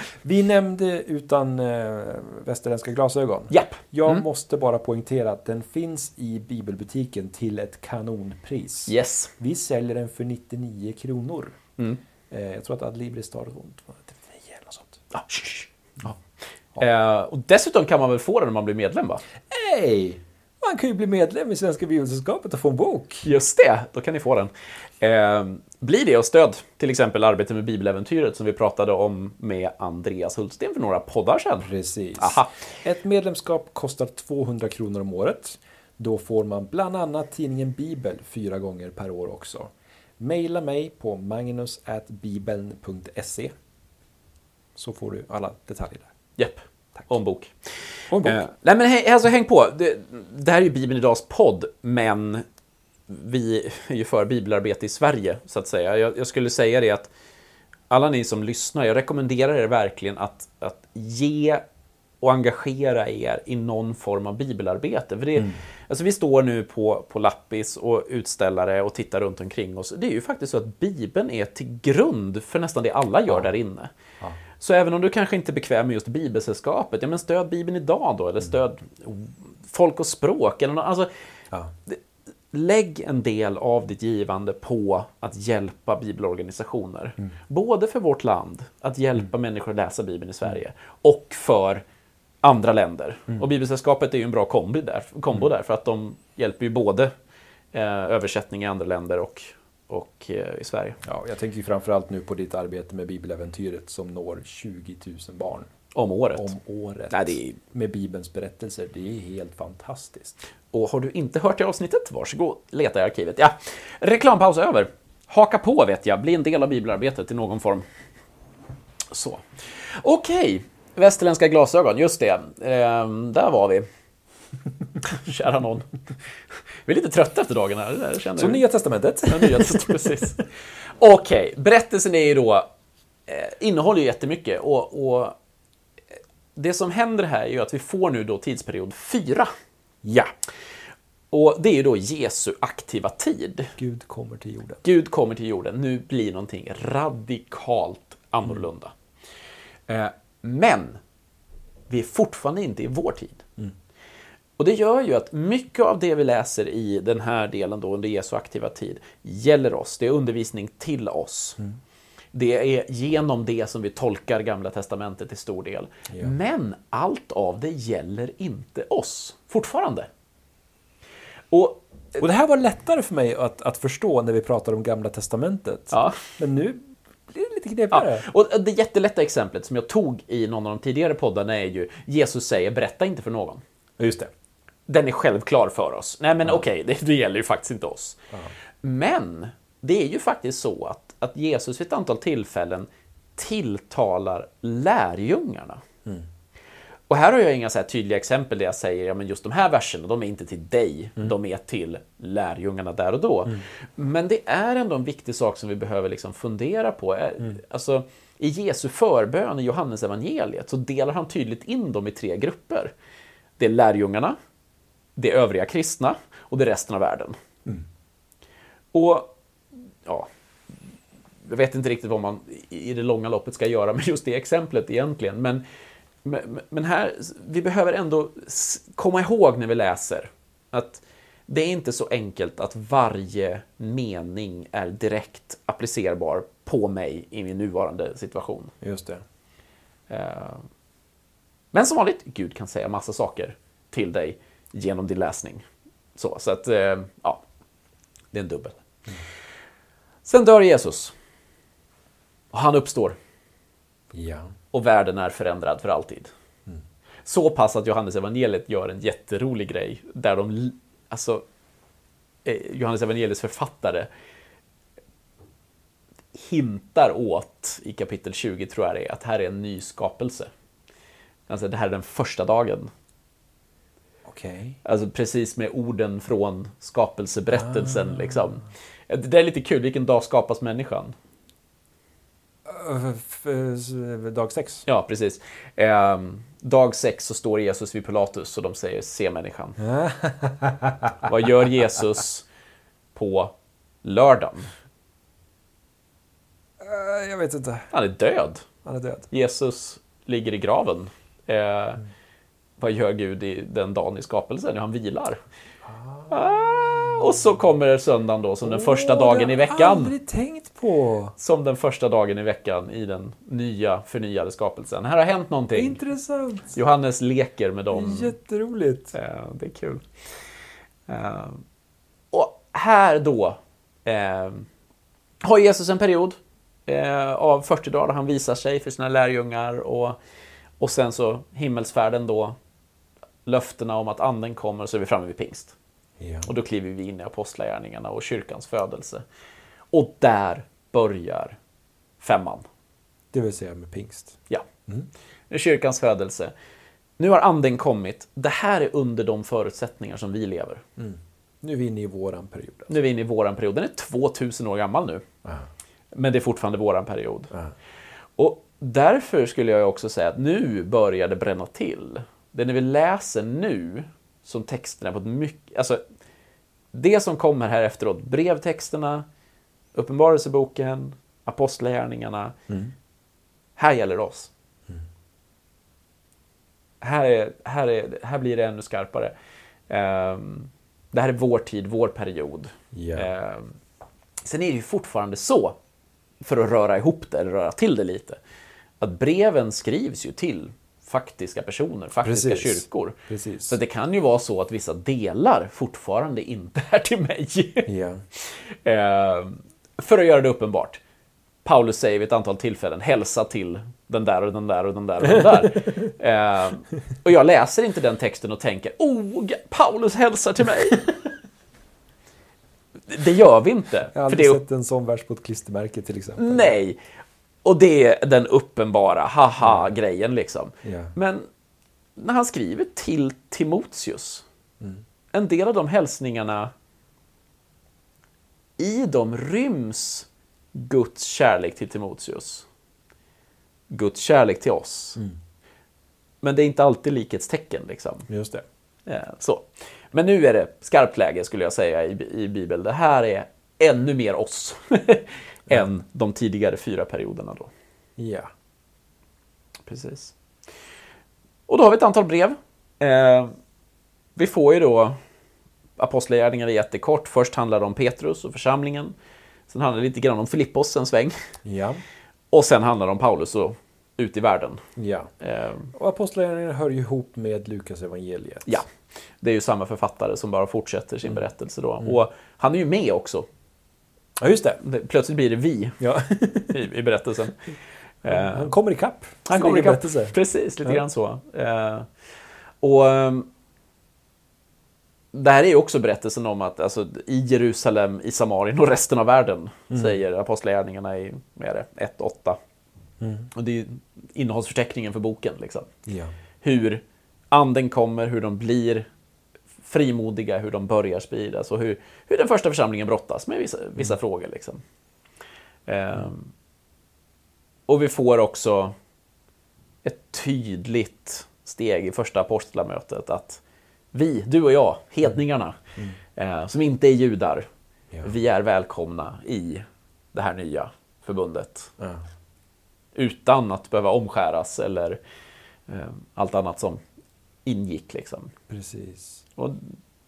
vi nämnde utan eh, västerländska glasögon. Japp. Jag Mm. måste bara poängtera att den finns i bibelbutiken till ett kanonpris. Yes. Vi säljer den för 99 kronor. Mm. Eh, jag tror att Adlibris står runt 299 eller något sånt. Ah, shh, shh. Ja. Eh, och dessutom kan man väl få den om man blir medlem, va? Hej! Man kan ju bli medlem i Svenska Bibelsällskapet och få en bok. Just det, då kan ni få den. Eh, blir det och stöd till exempel arbetet med Bibeläventyret som vi pratade om med Andreas Hultsten för några poddar sedan. Precis. Aha. Ett medlemskap kostar 200 kronor om året. Då får man bland annat tidningen Bibel fyra gånger per år också. Maila mig på magnus.bibeln.se så får du alla detaljer där. Japp, och en bok. En bok. Eh, nej men hej, alltså häng på. Det, det här är ju Bibeln Idags podd, men vi är ju för bibelarbete i Sverige, så att säga. Jag, jag skulle säga det att alla ni som lyssnar, jag rekommenderar er verkligen att, att ge och engagera er i någon form av bibelarbete. För det, alltså vi står nu på, på Lappis och utställare och tittar runt omkring oss. Det är ju faktiskt så att Bibeln är till grund för nästan det alla gör där inne. Ja. Så även om du kanske inte är bekväm med just Bibelsällskapet, ja men stöd Bibeln idag då, eller stöd Folk och språk. Eller nå- alltså, Ja. lägg en del av ditt givande på att hjälpa bibelorganisationer. Både för vårt land, att hjälpa människor att läsa Bibeln i Sverige, och för andra länder. Och Bibelsällskapet är ju en bra kombi där, kombo där, för att de hjälper ju både eh, översättning i andra länder och, och eh, i Sverige. Ja, jag tänker framförallt nu på ditt arbete med Bibeläventyret som når 20 000 barn Om året. om året. Nej, det är, Med Bibelns berättelser. Det är helt fantastiskt. och har du inte hört det avsnittet, varsågod, leta i arkivet. Ja, reklampaus över. Haka på vet jag, bli en del av bibelarbetet i någon form. Så. Okej, västerländska glasögon, just det. Ehm, där var vi. Kära någon. Vi är lite trötta efter dagen här. Det känner vi. Nya Testamentet. Ja, nya test- precis. Okej, berättelsen är ju då, eh, innehåller ju jättemycket och, och eh, det som händer här är ju att vi får nu då tidsperiod 4. Ja. Och det är ju då Jesu aktiva tid. Gud kommer till jorden. Gud kommer till jorden, nu blir någonting radikalt annorlunda. Eh, Men vi är fortfarande inte i vår tid. Och det gör ju att mycket av det vi läser i den här delen då under Jesu aktiva tid gäller oss. Det är undervisning till oss. Det är genom det som vi tolkar Gamla Testamentet till stor del. Ja. Men allt av det gäller inte oss, fortfarande. Och Och det här var lättare för mig att, att förstå när vi pratar om Gamla Testamentet. ja, Men nu blir det lite Ja, knepigare. och det jättelätta exemplet som jag tog i någon av de tidigare poddarna är ju Jesus säger berätta inte för någon. Ja, just det. Den är självklar för oss. Nej men okej, det, det gäller ju faktiskt inte oss. Men det är ju faktiskt så att, att Jesus vid ett antal tillfällen tilltalar lärjungarna. Och här har jag inga så tydliga exempel där jag säger ja, men just de här verserna, de är inte till dig, de är till lärjungarna där och då. Men det är ändå en viktig sak som vi behöver liksom fundera på. Eh, Alltså, I Jesu förbön i Johannes evangeliet så delar han tydligt in dem i tre grupper. Det är lärjungarna, det övriga kristna och det resten av världen. Och ja, jag vet inte riktigt vad man i det långa loppet ska göra med just det exemplet egentligen. Men, men, här, vi behöver ändå komma ihåg när vi läser att det är inte så enkelt att varje mening är direkt applicerbar på mig i min nuvarande situation. Just det. Eh, Men som vanligt, Gud kan säga massa saker till dig genom din läsning. Så, så att, eh, ja, det är en dubbel. Sen dör Jesus. Och han uppstår. Ja. Och världen är förändrad för alltid. Så pass att Johannes evangeliet gör en jätterolig grej. Där de, alltså, eh, Johannes evangeliets författare hintar åt i kapitel 20, tror jag det är, att här är en ny skapelse. Alltså det här är den första dagen. Okej. Alltså precis med orden från skapelseberättelsen. Liksom. Det är lite kul, vilken dag skapas människan? Dag sex. Ja, precis. Ehm, dag sex så står Jesus vid Pilatus och de säger se människan. Vad gör Jesus på lördagen? Ö, Jag vet inte. Han är död. Han är död. Jesus ligger i graven. Eh, Vad gör Gud i den dagen i skapelsen? Han vilar. Ah, och så kommer söndagen då som den första Åh, dagen i veckan. aldrig tänkt på. Som den första dagen i veckan i den nya förnyade skapelsen. Här har hänt någonting. Intressant. Johannes leker med dem. Jätteroligt. Eh, det är kul. Eh, och här då eh, har Jesus en period eh, av 40 dagar där han visar sig för sina lärjungar och, och sen så himmelsfärden då löftena om att anden kommer så är vi framme vid pingst. Ja. Och då kliver vi in i apostlagärningarna och kyrkans födelse. Och där börjar femman. Det vill säga med pingst. Ja. Är kyrkans födelse. Nu har anden kommit. Det här är under de förutsättningar som vi lever. Nu är vi inne i våran period. Alltså. Nu är vi inne i våran period. Den är 2000 år gammal nu. Ah. Men det är fortfarande våran period. Ah. Och därför skulle jag också säga att nu börjar det bränna till. Det när vi läser nu, som texterna på ett mycket... Alltså, det som kommer här efteråt, brevtexterna, Uppenbarelseboken, Apostlagärningarna. Här gäller det oss. Här, är, här, är, här blir det ännu skarpare. Ehm, det här är vår tid, vår period. Ja. Ehm, sen är det ju fortfarande så, för att röra ihop det, eller röra till det lite, att breven skrivs ju till faktiska personer, faktiska Precis. kyrkor. Precis. Så det kan ju vara så att vissa delar fortfarande inte är till mig. Ehm, för att göra det uppenbart. Paulus säger vid ett antal tillfällen hälsa till den där och den där och den där och den där. Ehm, och jag läser inte den texten och tänker oh, Paulus hälsar till mig. Det gör vi inte. Jag har för aldrig det sett en sån vers på ett klistermärke till exempel. nej. Och det är den uppenbara haha-grejen liksom. Ja. Men när han skriver till Timoteus, en del av de hälsningarna, i dem ryms Guds kärlek till Timoteus. Guds kärlek till oss. Men det är inte alltid likhetstecken. Liksom. Just det. Eh, Så. Men nu är det skarpt läge skulle jag säga i, i Bibeln. Det här är ännu mer oss än de tidigare fyra perioderna. Då. Ja. Precis. Och då har vi ett antal brev. Eh, vi får ju då Apostlagärningarna jättekort. Först handlar det om Petrus och församlingen. Sen handlar det lite grann om Filippos en sväng. Ja. Och sen handlar det om Paulus och ut i världen. Ja. Eh, Och Apostlagärningarna hör ju ihop med Lukas evangeliet. ja, det är ju samma författare som bara fortsätter sin berättelse då. Och han är ju med också. Ja, just det. Plötsligt blir det vi Ja. i, i berättelsen. Eh, Han kommer ikapp. Han kommer ikapp. Precis, lite Ja. grann så. Eh, och ehm, det här är ju också berättelsen om att alltså, i Jerusalem, i Samarien och resten av världen, säger Apostlagärningarna i vad är det, 1-8. Och det är innehållsförteckningen för boken. Liksom. Ja. Hur anden kommer, hur de blir frimodiga, hur de börjar spridas och hur, hur den första församlingen brottas med vissa, vissa frågor. Liksom. Ehm, och vi får också ett tydligt steg i första apostlamötet att vi, du och jag, hedningarna, eh, som inte är judar, Ja. vi är välkomna i det här nya förbundet. Ja. Utan att behöva omskäras eller eh, allt annat som ingick. Liksom. Precis. Och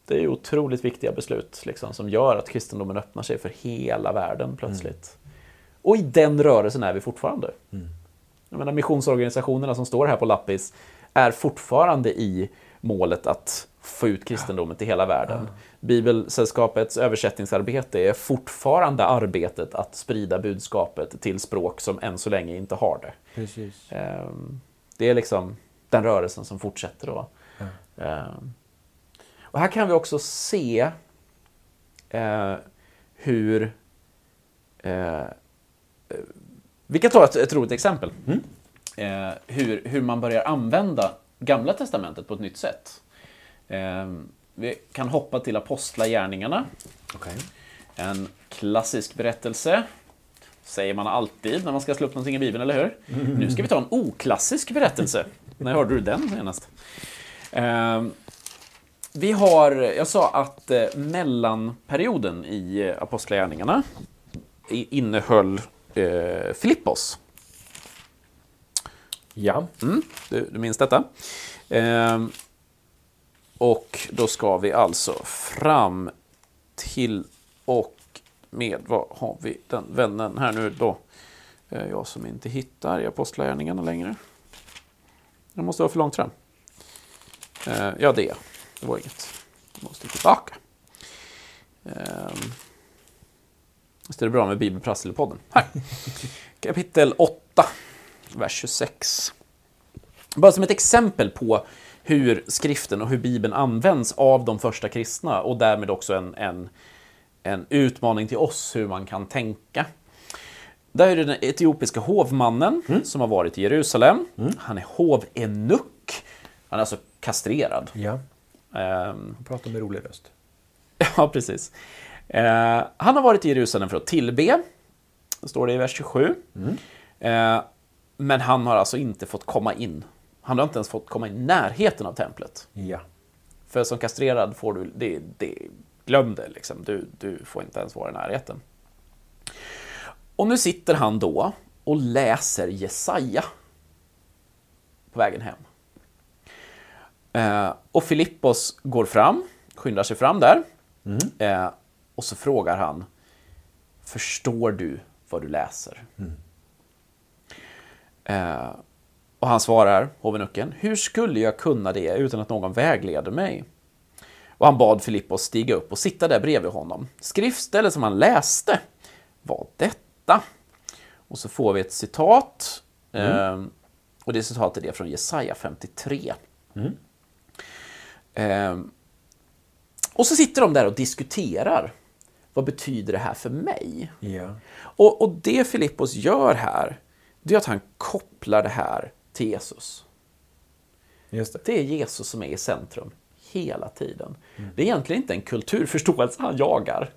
det är otroligt viktiga beslut liksom, som gör att kristendomen öppnar sig för hela världen plötsligt. Och i den rörelsen är vi fortfarande. Jag menar, missionsorganisationerna som står här på Lappis är fortfarande i målet att få ut kristendomen till hela världen. Bibelsällskapets översättningsarbete är fortfarande arbetet att sprida budskapet till språk som än så länge inte har det. Precis. Ehm, Det är liksom den rörelsen som fortsätter då. Ehm, Och här kan vi också se eh, hur... Eh, vi kan ta ett, ett roligt exempel. Eh, hur, hur man börjar använda Gamla Testamentet på ett nytt sätt. Ehm, vi kan hoppa till Apostlagärningarna. Okej. En klassisk berättelse. Säger man alltid när man ska slå upp någonting i Bibeln, eller hur? Nu ska vi ta en oklassisk berättelse. När hörde du den senast? Vi har, jag sa att eh, mellanperioden i eh, Apostlagärningarna innehöll eh, Filippos. Ja. Mm, du, du minns detta. Ehm, och då ska vi alltså fram till och med, vad har vi den vännen här nu då? Eh, Jag som inte hittar i Apostlagärningarna längre. Jag måste vara för långt fram. Eh, Ja, det. Det var inget. Jag måste tillbaka. Ehm, Visst är det bra med Bibelprassel i podden? Här. Kapitel 8, vers 26. Bara som ett exempel på hur skriften och hur Bibeln används av de första kristna och därmed också en, en, en utmaning till oss hur man kan tänka. Där är det den etiopiska hovmannen som har varit i Jerusalem. Han är hovenuck. Han är alltså kastrerad. Ja. Ehm, Han pratar med rolig röst. Ja, precis. Eh, han har varit i Jerusalem för att tillbe. Står det i vers 27. Eh, men han har alltså inte fått komma in. Han har inte ens fått komma i närheten av templet. Ja. För som kastrerad får du, det, det, glöm det liksom. Du, du får inte ens vara i närheten. Och nu sitter han då och läser Jesaja på vägen hem. Eh, och Filippos går fram, skyndar sig fram där. Eh, och så frågar han, förstår du vad du läser? Eh, och han svarar, hovenucken, hur skulle jag kunna det utan att någon vägleder mig? Och han bad Filippos stiga upp och sitta där bredvid honom. Skriftstället som han läste var detta. Och så får vi ett citat. Eh, och det citatet är från Jesaja 53. Eh, och så sitter de där och diskuterar. Vad betyder det här för mig? Ja. Och, och det Filippos gör här, det är att han kopplar det här till Jesus. Just det. Det är Jesus som är i centrum hela tiden. Det är egentligen inte en kulturförståelse han jagar.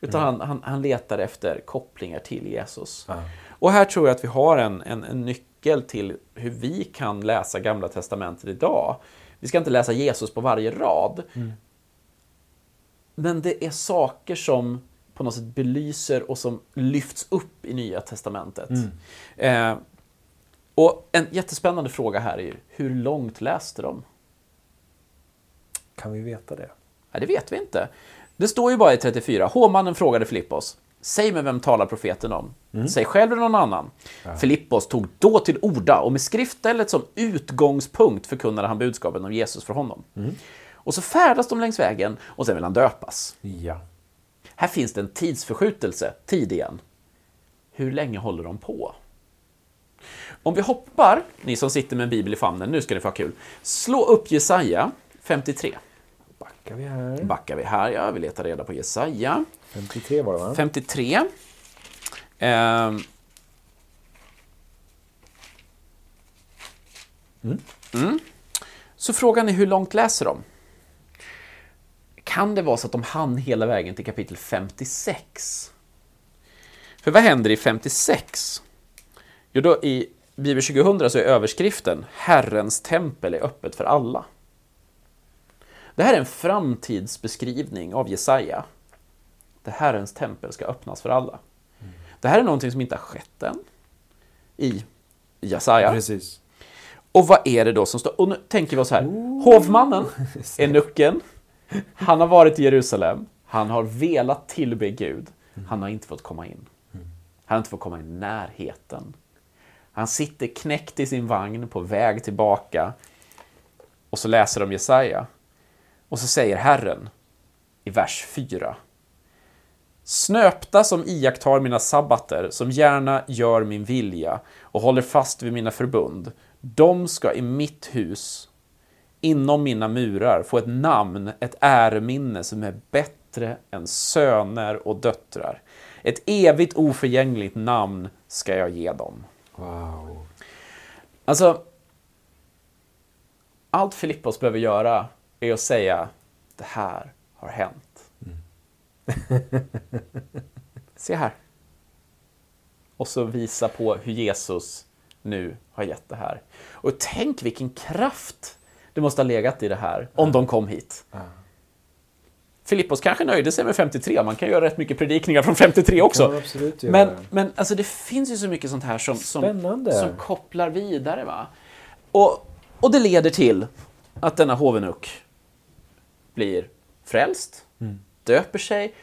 Utan han, han, han letar efter kopplingar till Jesus. Ja. Och här tror jag att vi har en, en, en nyckel till hur vi kan läsa Gamla Testamentet idag. Vi ska inte läsa Jesus på varje rad. Men det är saker som på något sätt belyser och som lyfts upp i Nya Testamentet. Eh, och en jättespännande fråga här är ju, hur långt läste de? Kan vi veta det? Nej, det vet vi inte. Det står ju bara i 34. Hovmannen frågade Filippos, Säg mig vem talar profeten om? Säg själv eller någon annan. Filippos tog då till orda och med skriftstället som utgångspunkt förkunnade han budskapet om Jesus för honom. Och så färdas de längs vägen och sen vill han döpas. Ja. Här finns det en tidsförskjutelse, tid igen. Hur länge håller de på? Om vi hoppar, ni som sitter med en bibel i famnen, nu ska ni få ha kul. Slå upp Jesaja 53. Backar vi här. Backar vi här, ja, vi letar reda på Jesaja. 53 var det va? 53. Ehm. Mm. Så frågan är hur långt läser de? Kan det vara så att de hann hela vägen till kapitel 56? För vad händer i 56? Jo, då i Bibel 2000 så är överskriften Herrens tempel är öppet för alla. Det här är en framtidsbeskrivning av Jesaja. Det Herrens tempel ska öppnas för alla. Det här är någonting som inte har skett än i Jesaja. Precis. Och vad är det då som står? Och nu tänker vi oss här. Hovmannen är nucken. Han har varit i Jerusalem. Han har velat tillbe Gud. Han har inte fått komma in. Han har inte fått komma i närheten. Han sitter knäckt i sin vagn på väg tillbaka. Och så läser de Jesaja. Och så säger Herren i vers 4. Snöpta som iakttar mina sabbater, som gärna gör min vilja och håller fast vid mina förbund, de ska i mitt hus, inom mina murar, få ett namn, ett äreminne som är bättre än söner och döttrar. Ett evigt oförgängligt namn ska jag ge dem. Wow. Alltså, allt Filippos behöver göra är att säga det här har hänt. Se här. Och så visa på hur Jesus nu har gett det här. Och tänk vilken kraft det måste ha legat i det här om de kom hit. Filippos kanske nöjde sig med 53, man kan göra rätt mycket predikningar från 53 också. Men, men alltså det finns ju så mycket sånt här som, som, som kopplar vidare. Va? Och, och det leder till att denna hovenuck blir frälst, Mm. döper sig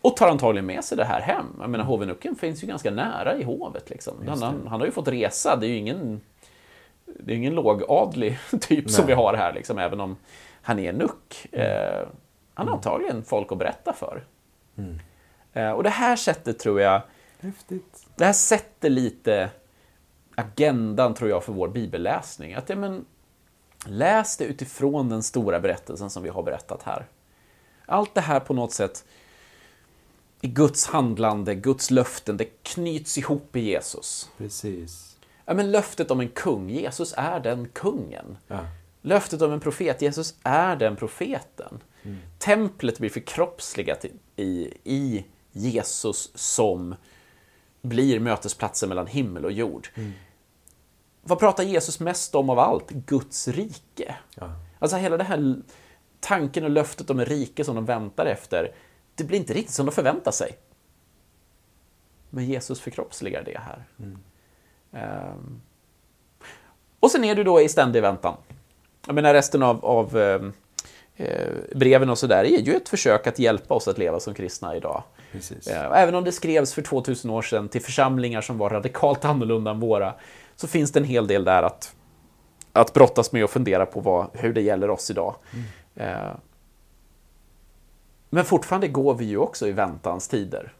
och tar antagligen med sig det här hem. Jag menar, hovenucken finns ju ganska nära i hovet. Liksom. Han, han, han har ju fått resa, det är ju ingen, det är ingen lågadlig typ som Nej. vi har här, liksom, även om han är nuck. Eh, han har antagligen folk att berätta för. Eh, och det här sättet tror jag Häftigt. det här sätter lite agendan, tror jag, för vår bibelläsning. Att, ja, men, läs det utifrån den stora berättelsen som vi har berättat här. Allt det här på något sätt i Guds handlande, Guds löften, det knyts ihop i Jesus. Precis. Ja, men löftet om en kung, Jesus är den kungen. Ja. Löftet om en profet, Jesus är den profeten. Templet blir förkroppsligat i, i, Jesus som blir mötesplatsen mellan himmel och jord. Vad pratar Jesus mest om av allt? Guds rike. Ja. Alltså hela det här tanken och löftet om en rike som de väntar efter, det blir inte riktigt som de förväntar sig. Men Jesus förkroppsligar det här. Ehm. Och sen är du då i ständig väntan. Jag menar resten av, av ehm, eh, breven och sådär är ju ett försök att hjälpa oss att leva som kristna idag. Precis. Eh, Även om det skrevs för 2000 år sedan till församlingar som var radikalt annorlunda än våra, så finns det en hel del där att, att brottas med och fundera på vad, hur det gäller oss idag. Eh, Men fortfarande går vi ju också i väntans tider.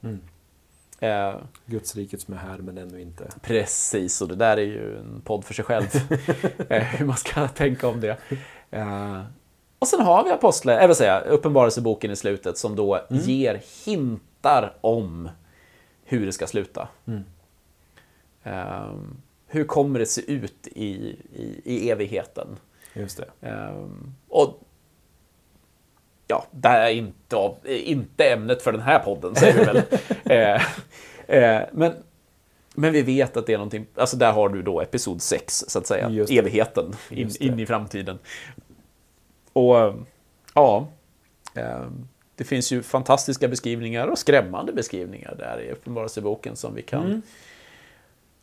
Eh, Guds riket som är här men ännu inte. Precis, och det där är ju en podd för sig själv. Eh, Hur man ska tänka om det. Eh, Och sen har vi apostlar, vill säga, uppenbarelseboken i slutet som då ger hintar om hur det ska sluta. Eh, Hur kommer det se ut i, i, i evigheten? Just det. Eh, Och ja, det här är inte, inte ämnet för den här podden, säger vi väl. eh, eh, men, men vi vet att det är någonting, alltså där har du då episod 6, så att säga, Just evigheten in, in i framtiden. Och ja, eh, det finns ju fantastiska beskrivningar och skrämmande beskrivningar där i Uppenbarelseboken som vi kan Mm.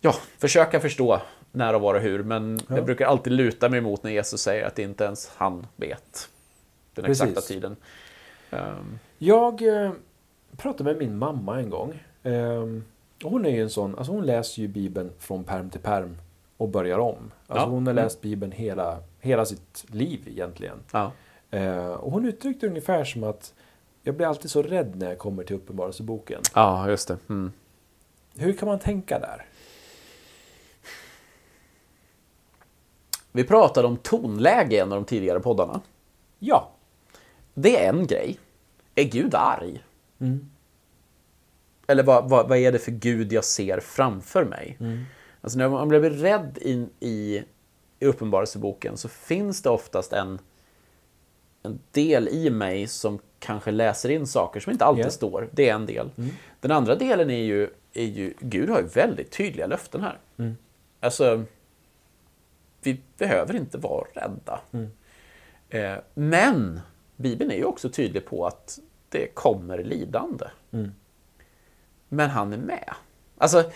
ja, försöka förstå när och var och hur. Men Ja. jag brukar alltid luta mig emot när Jesus säger att inte ens han vet den Precis. exakta tiden. Ehm, Jag eh, pratade med min mamma en gång. Ehm, hon är ju en sån, alltså hon läser ju Bibeln från perm till perm och börjar om. Alltså Ja. hon har Mm. läst Bibeln hela, hela sitt liv egentligen. Ja. Eh, och hon uttryckte ungefär som att jag blir alltid så rädd när jag kommer till Uppenbarelseboken. ja, just det. Mm. Hur kan man tänka där? Vi pratade om tonläge i en av de tidigare poddarna. Ja. Det är en grej. Är Gud arg? Mm. Eller vad, vad, vad är det för Gud jag ser framför mig? Alltså när man blir rädd in i, i Uppenbarelseboken så finns det oftast en, en del i mig som kanske läser in saker som inte alltid Ja. står. Det är en del. Den andra delen är ju, är ju, Gud har ju väldigt tydliga löften här. Alltså, vi behöver inte vara rädda. Eh, men Bibeln är ju också tydlig på att det kommer lidande. Men han är med. Alltså,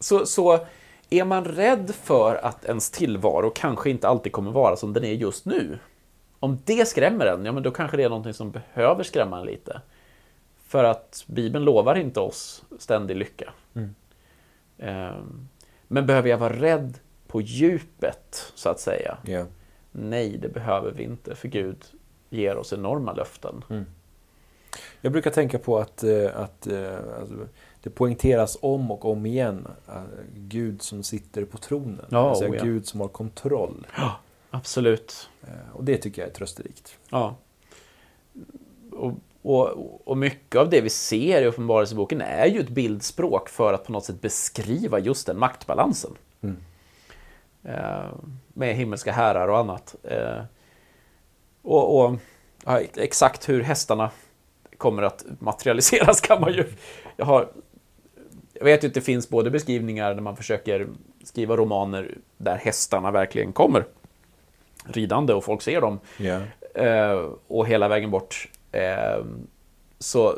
så, så är man rädd för att ens tillvaro kanske inte alltid kommer vara som den är just nu. Om det skrämmer en, ja men då kanske det är någonting som behöver skrämma en lite. För att Bibeln lovar inte oss ständig lycka. Ehm, Men behöver jag vara rädd på djupet, så att säga? ja. Nej, det behöver vi inte, för Gud ger oss enorma löften. Jag brukar tänka på att, eh, att eh, alltså, det poängteras om och om igen. eh, Gud som sitter på tronen. Ja, alltså, oh ja. Gud som har kontroll. Absolut. Eh, Och det tycker jag är trösterikt. Ja. Och, och, och mycket av det vi ser i Uppenbarelseboken är ju ett bildspråk för att på något sätt beskriva just den maktbalansen. Mm. Eh, med himmelska herrar och annat. Eh, och och ja, exakt hur hästarna kommer att materialiseras kan man ju... Jag, har, jag vet ju att det finns både beskrivningar när man försöker skriva romaner där hästarna verkligen kommer ridande och folk ser dem. Eh, och hela vägen bort. Eh, så,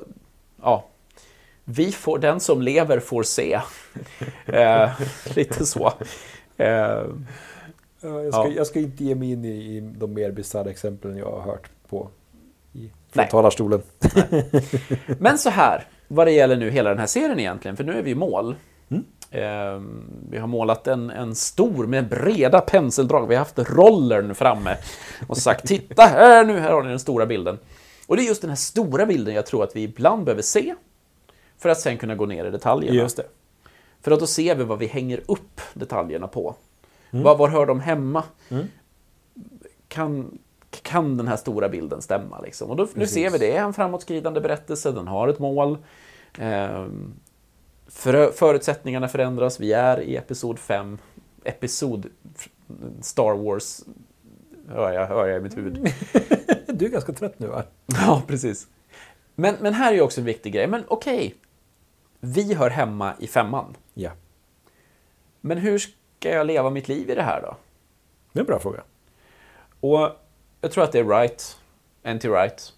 ja. Vi får, den som lever får se. eh, lite så. Eh, Ja, jag, ska, Ja. jag ska inte ge mig in i, i de mer bisarra exemplen jag har hört på i, från Nej. talarstolen. men så här, vad det gäller nu hela den här serien egentligen, för nu är vi i mål. Mm. Eh, vi har målat en, en stor med breda penseldrag. Vi har haft rollern framme och sagt titta här nu, här har ni den stora bilden. Och det är just den här stora bilden jag tror att vi ibland behöver se för att sen kunna gå ner i detaljerna. Just det. För att då ser vi vad vi hänger upp detaljerna på. Var, var hör de hemma? Mm. Kan, kan den här stora bilden stämma? Liksom? Och då, nu ser vi det, är en framåtskridande berättelse, den har ett mål. Ehm, för, förutsättningarna förändras, vi är i episod 5. Episod Star Wars, hör jag, hör jag i mitt huvud. Du är ganska trött nu va? Ja, precis. Men, men här är ju också en viktig grej. Men okej, vi hör hemma i femman. Ja. Men hur ska jag leva mitt liv i det här då? Det är en bra fråga. Och jag tror att det är Wright, N.T. Wright,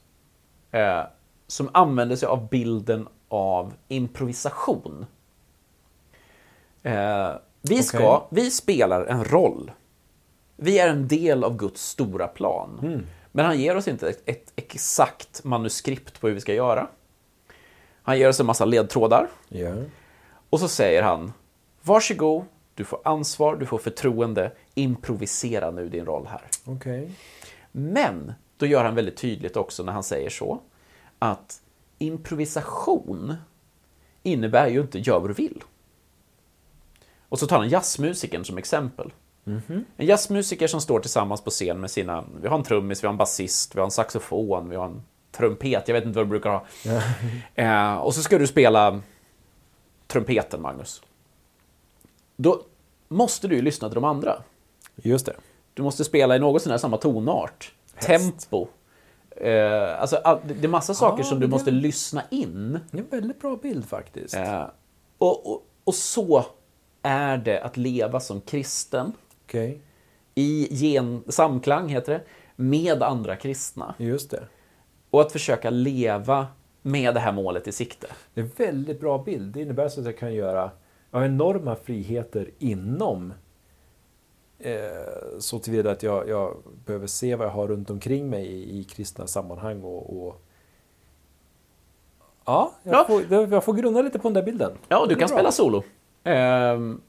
eh, som använder sig av bilden av improvisation. Eh, vi, ska, vi spelar en roll. Vi är en del av Guds stora plan. Mm. Men han ger oss inte ett, ett exakt manuskript på hur vi ska göra. Han ger oss en massa ledtrådar. Ja. Och så säger han, varsågod, du får ansvar, du får förtroende, improvisera nu din roll här. Okej. Men då gör han väldigt tydligt också när han säger så, att improvisation innebär ju inte gör vad du vill. Och så tar han jazzmusikern som exempel. En jazzmusiker som står tillsammans på scen med sina, vi har en trummis, vi har en basist, vi har en saxofon, vi har en trumpet, jag vet inte vad du brukar ha. Eh, och så ska du spela trumpeten, Magnus. Då måste du ju lyssna till de andra. Just det. Du måste spela i något sån här samma tonart, tempo. Eh, alltså, all- det är massa saker Ja, som du det- måste lyssna in. Det är en väldigt bra bild faktiskt. Eh, och, och, och så är det att leva som kristen Okej. i gen, samklang, heter det, med andra kristna. Just det. Och att försöka leva med det här målet i sikte. Det är en väldigt bra bild. Det innebär så att jag kan göra jag har enorma friheter inom så tillvida att jag, jag behöver se vad jag har runt omkring mig i, i kristna sammanhang och, och Ja, jag, Ja. Får, jag får grunna lite på den där bilden. Ja, du kan bra. spela solo. Ehm,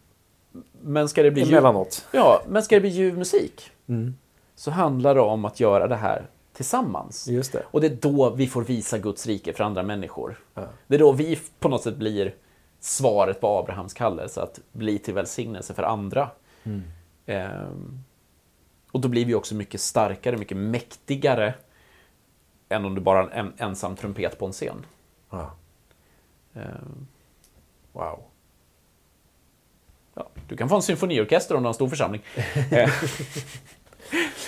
men ska det bli ljuv, Emellanåt. ja, men ska det bli ljuv musik Mm. så handlar det om att göra det här tillsammans. Just det. Och det är då vi får visa Guds rike för andra människor. Ja. Det är då vi på något sätt blir svaret på Abrahams kallelse att bli till välsignelse för andra. Mm. Ehm, och då blir vi också mycket starkare, mycket mäktigare än om du bara har en ensam trumpet på en scen. Ja. Ehm, Wow. ja, du kan få en symfoniorkester om du har en stor församling. Ehm, ja,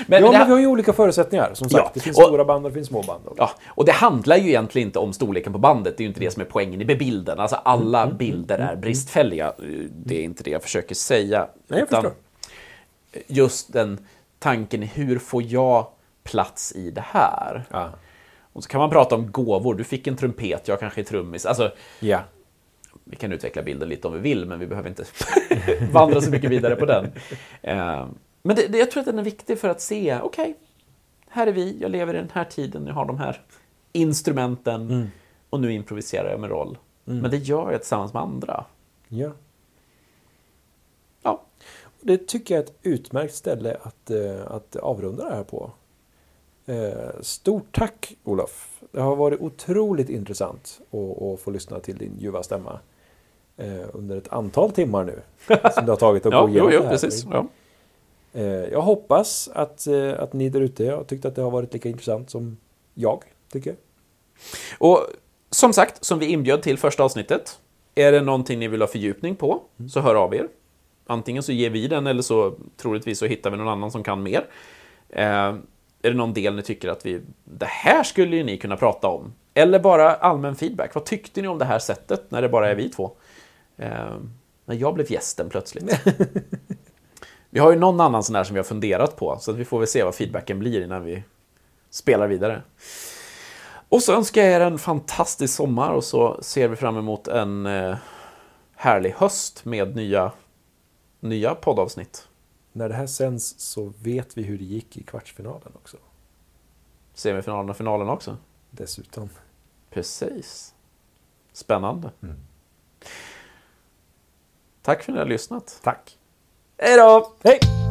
men, men vi har ju olika förutsättningar. Som sagt, Ja, det finns och- stora band och det finns små band. Ja, och det handlar ju egentligen inte om storleken på bandet. Det är ju inte det som är poängen i bilden. Alltså alla bilder är bristfälliga. Det är inte det jag försöker säga. Nej, jag förstår. Just den tanken, hur får jag plats i det här? Ja. Och så kan man prata om gåvor. Du fick en trumpet, jag kanske är trummis. Alltså, ja. vi kan utveckla bilden lite om vi vill, men vi behöver inte vandra så mycket vidare på den. Eh, Men det, det, jag tror att den är viktig för att se, okej, här är vi, jag lever i den här tiden, jag har de här instrumenten och nu improviserar jag med roll. Men det gör jag tillsammans med andra. ja. Ja, Det tycker jag är ett utmärkt ställe att, eh, att avrunda det här på. Eh, Stort tack Olof. Det har varit otroligt intressant att, få lyssna till din ljuva stämma. eh, Under ett antal timmar nu. Som det har tagit att ja gå jo, igenom jo, det här. precis. Ja. Jag hoppas att, att ni där ute har tyckt att det har varit lika intressant som jag tycker. Och som sagt, som vi inbjöd till första avsnittet, är det någonting ni vill ha fördjupning på, så hör av er. Antingen så ger vi den eller så troligtvis så hittar vi någon annan som kan mer. Eh, är det någon del ni tycker att vi, det här skulle ju ni kunna prata om? Eller bara allmän feedback. Vad tyckte ni om det här sättet när det bara är vi två? Eh, när jag blev gästen plötsligt. vi har ju någon annan sån där som vi har funderat på, så att vi får väl se vad feedbacken blir innan vi spelar vidare. Och så önskar jag er en fantastisk sommar och så ser vi fram emot en eh, härlig höst med nya, nya poddavsnitt. När det här sänds så vet vi hur det gick i kvartsfinalen också. Semifinalen och finalen också. Dessutom. Precis. Spännande. Mm. Tack för att ni har lyssnat. Tack. Hej då! Hej!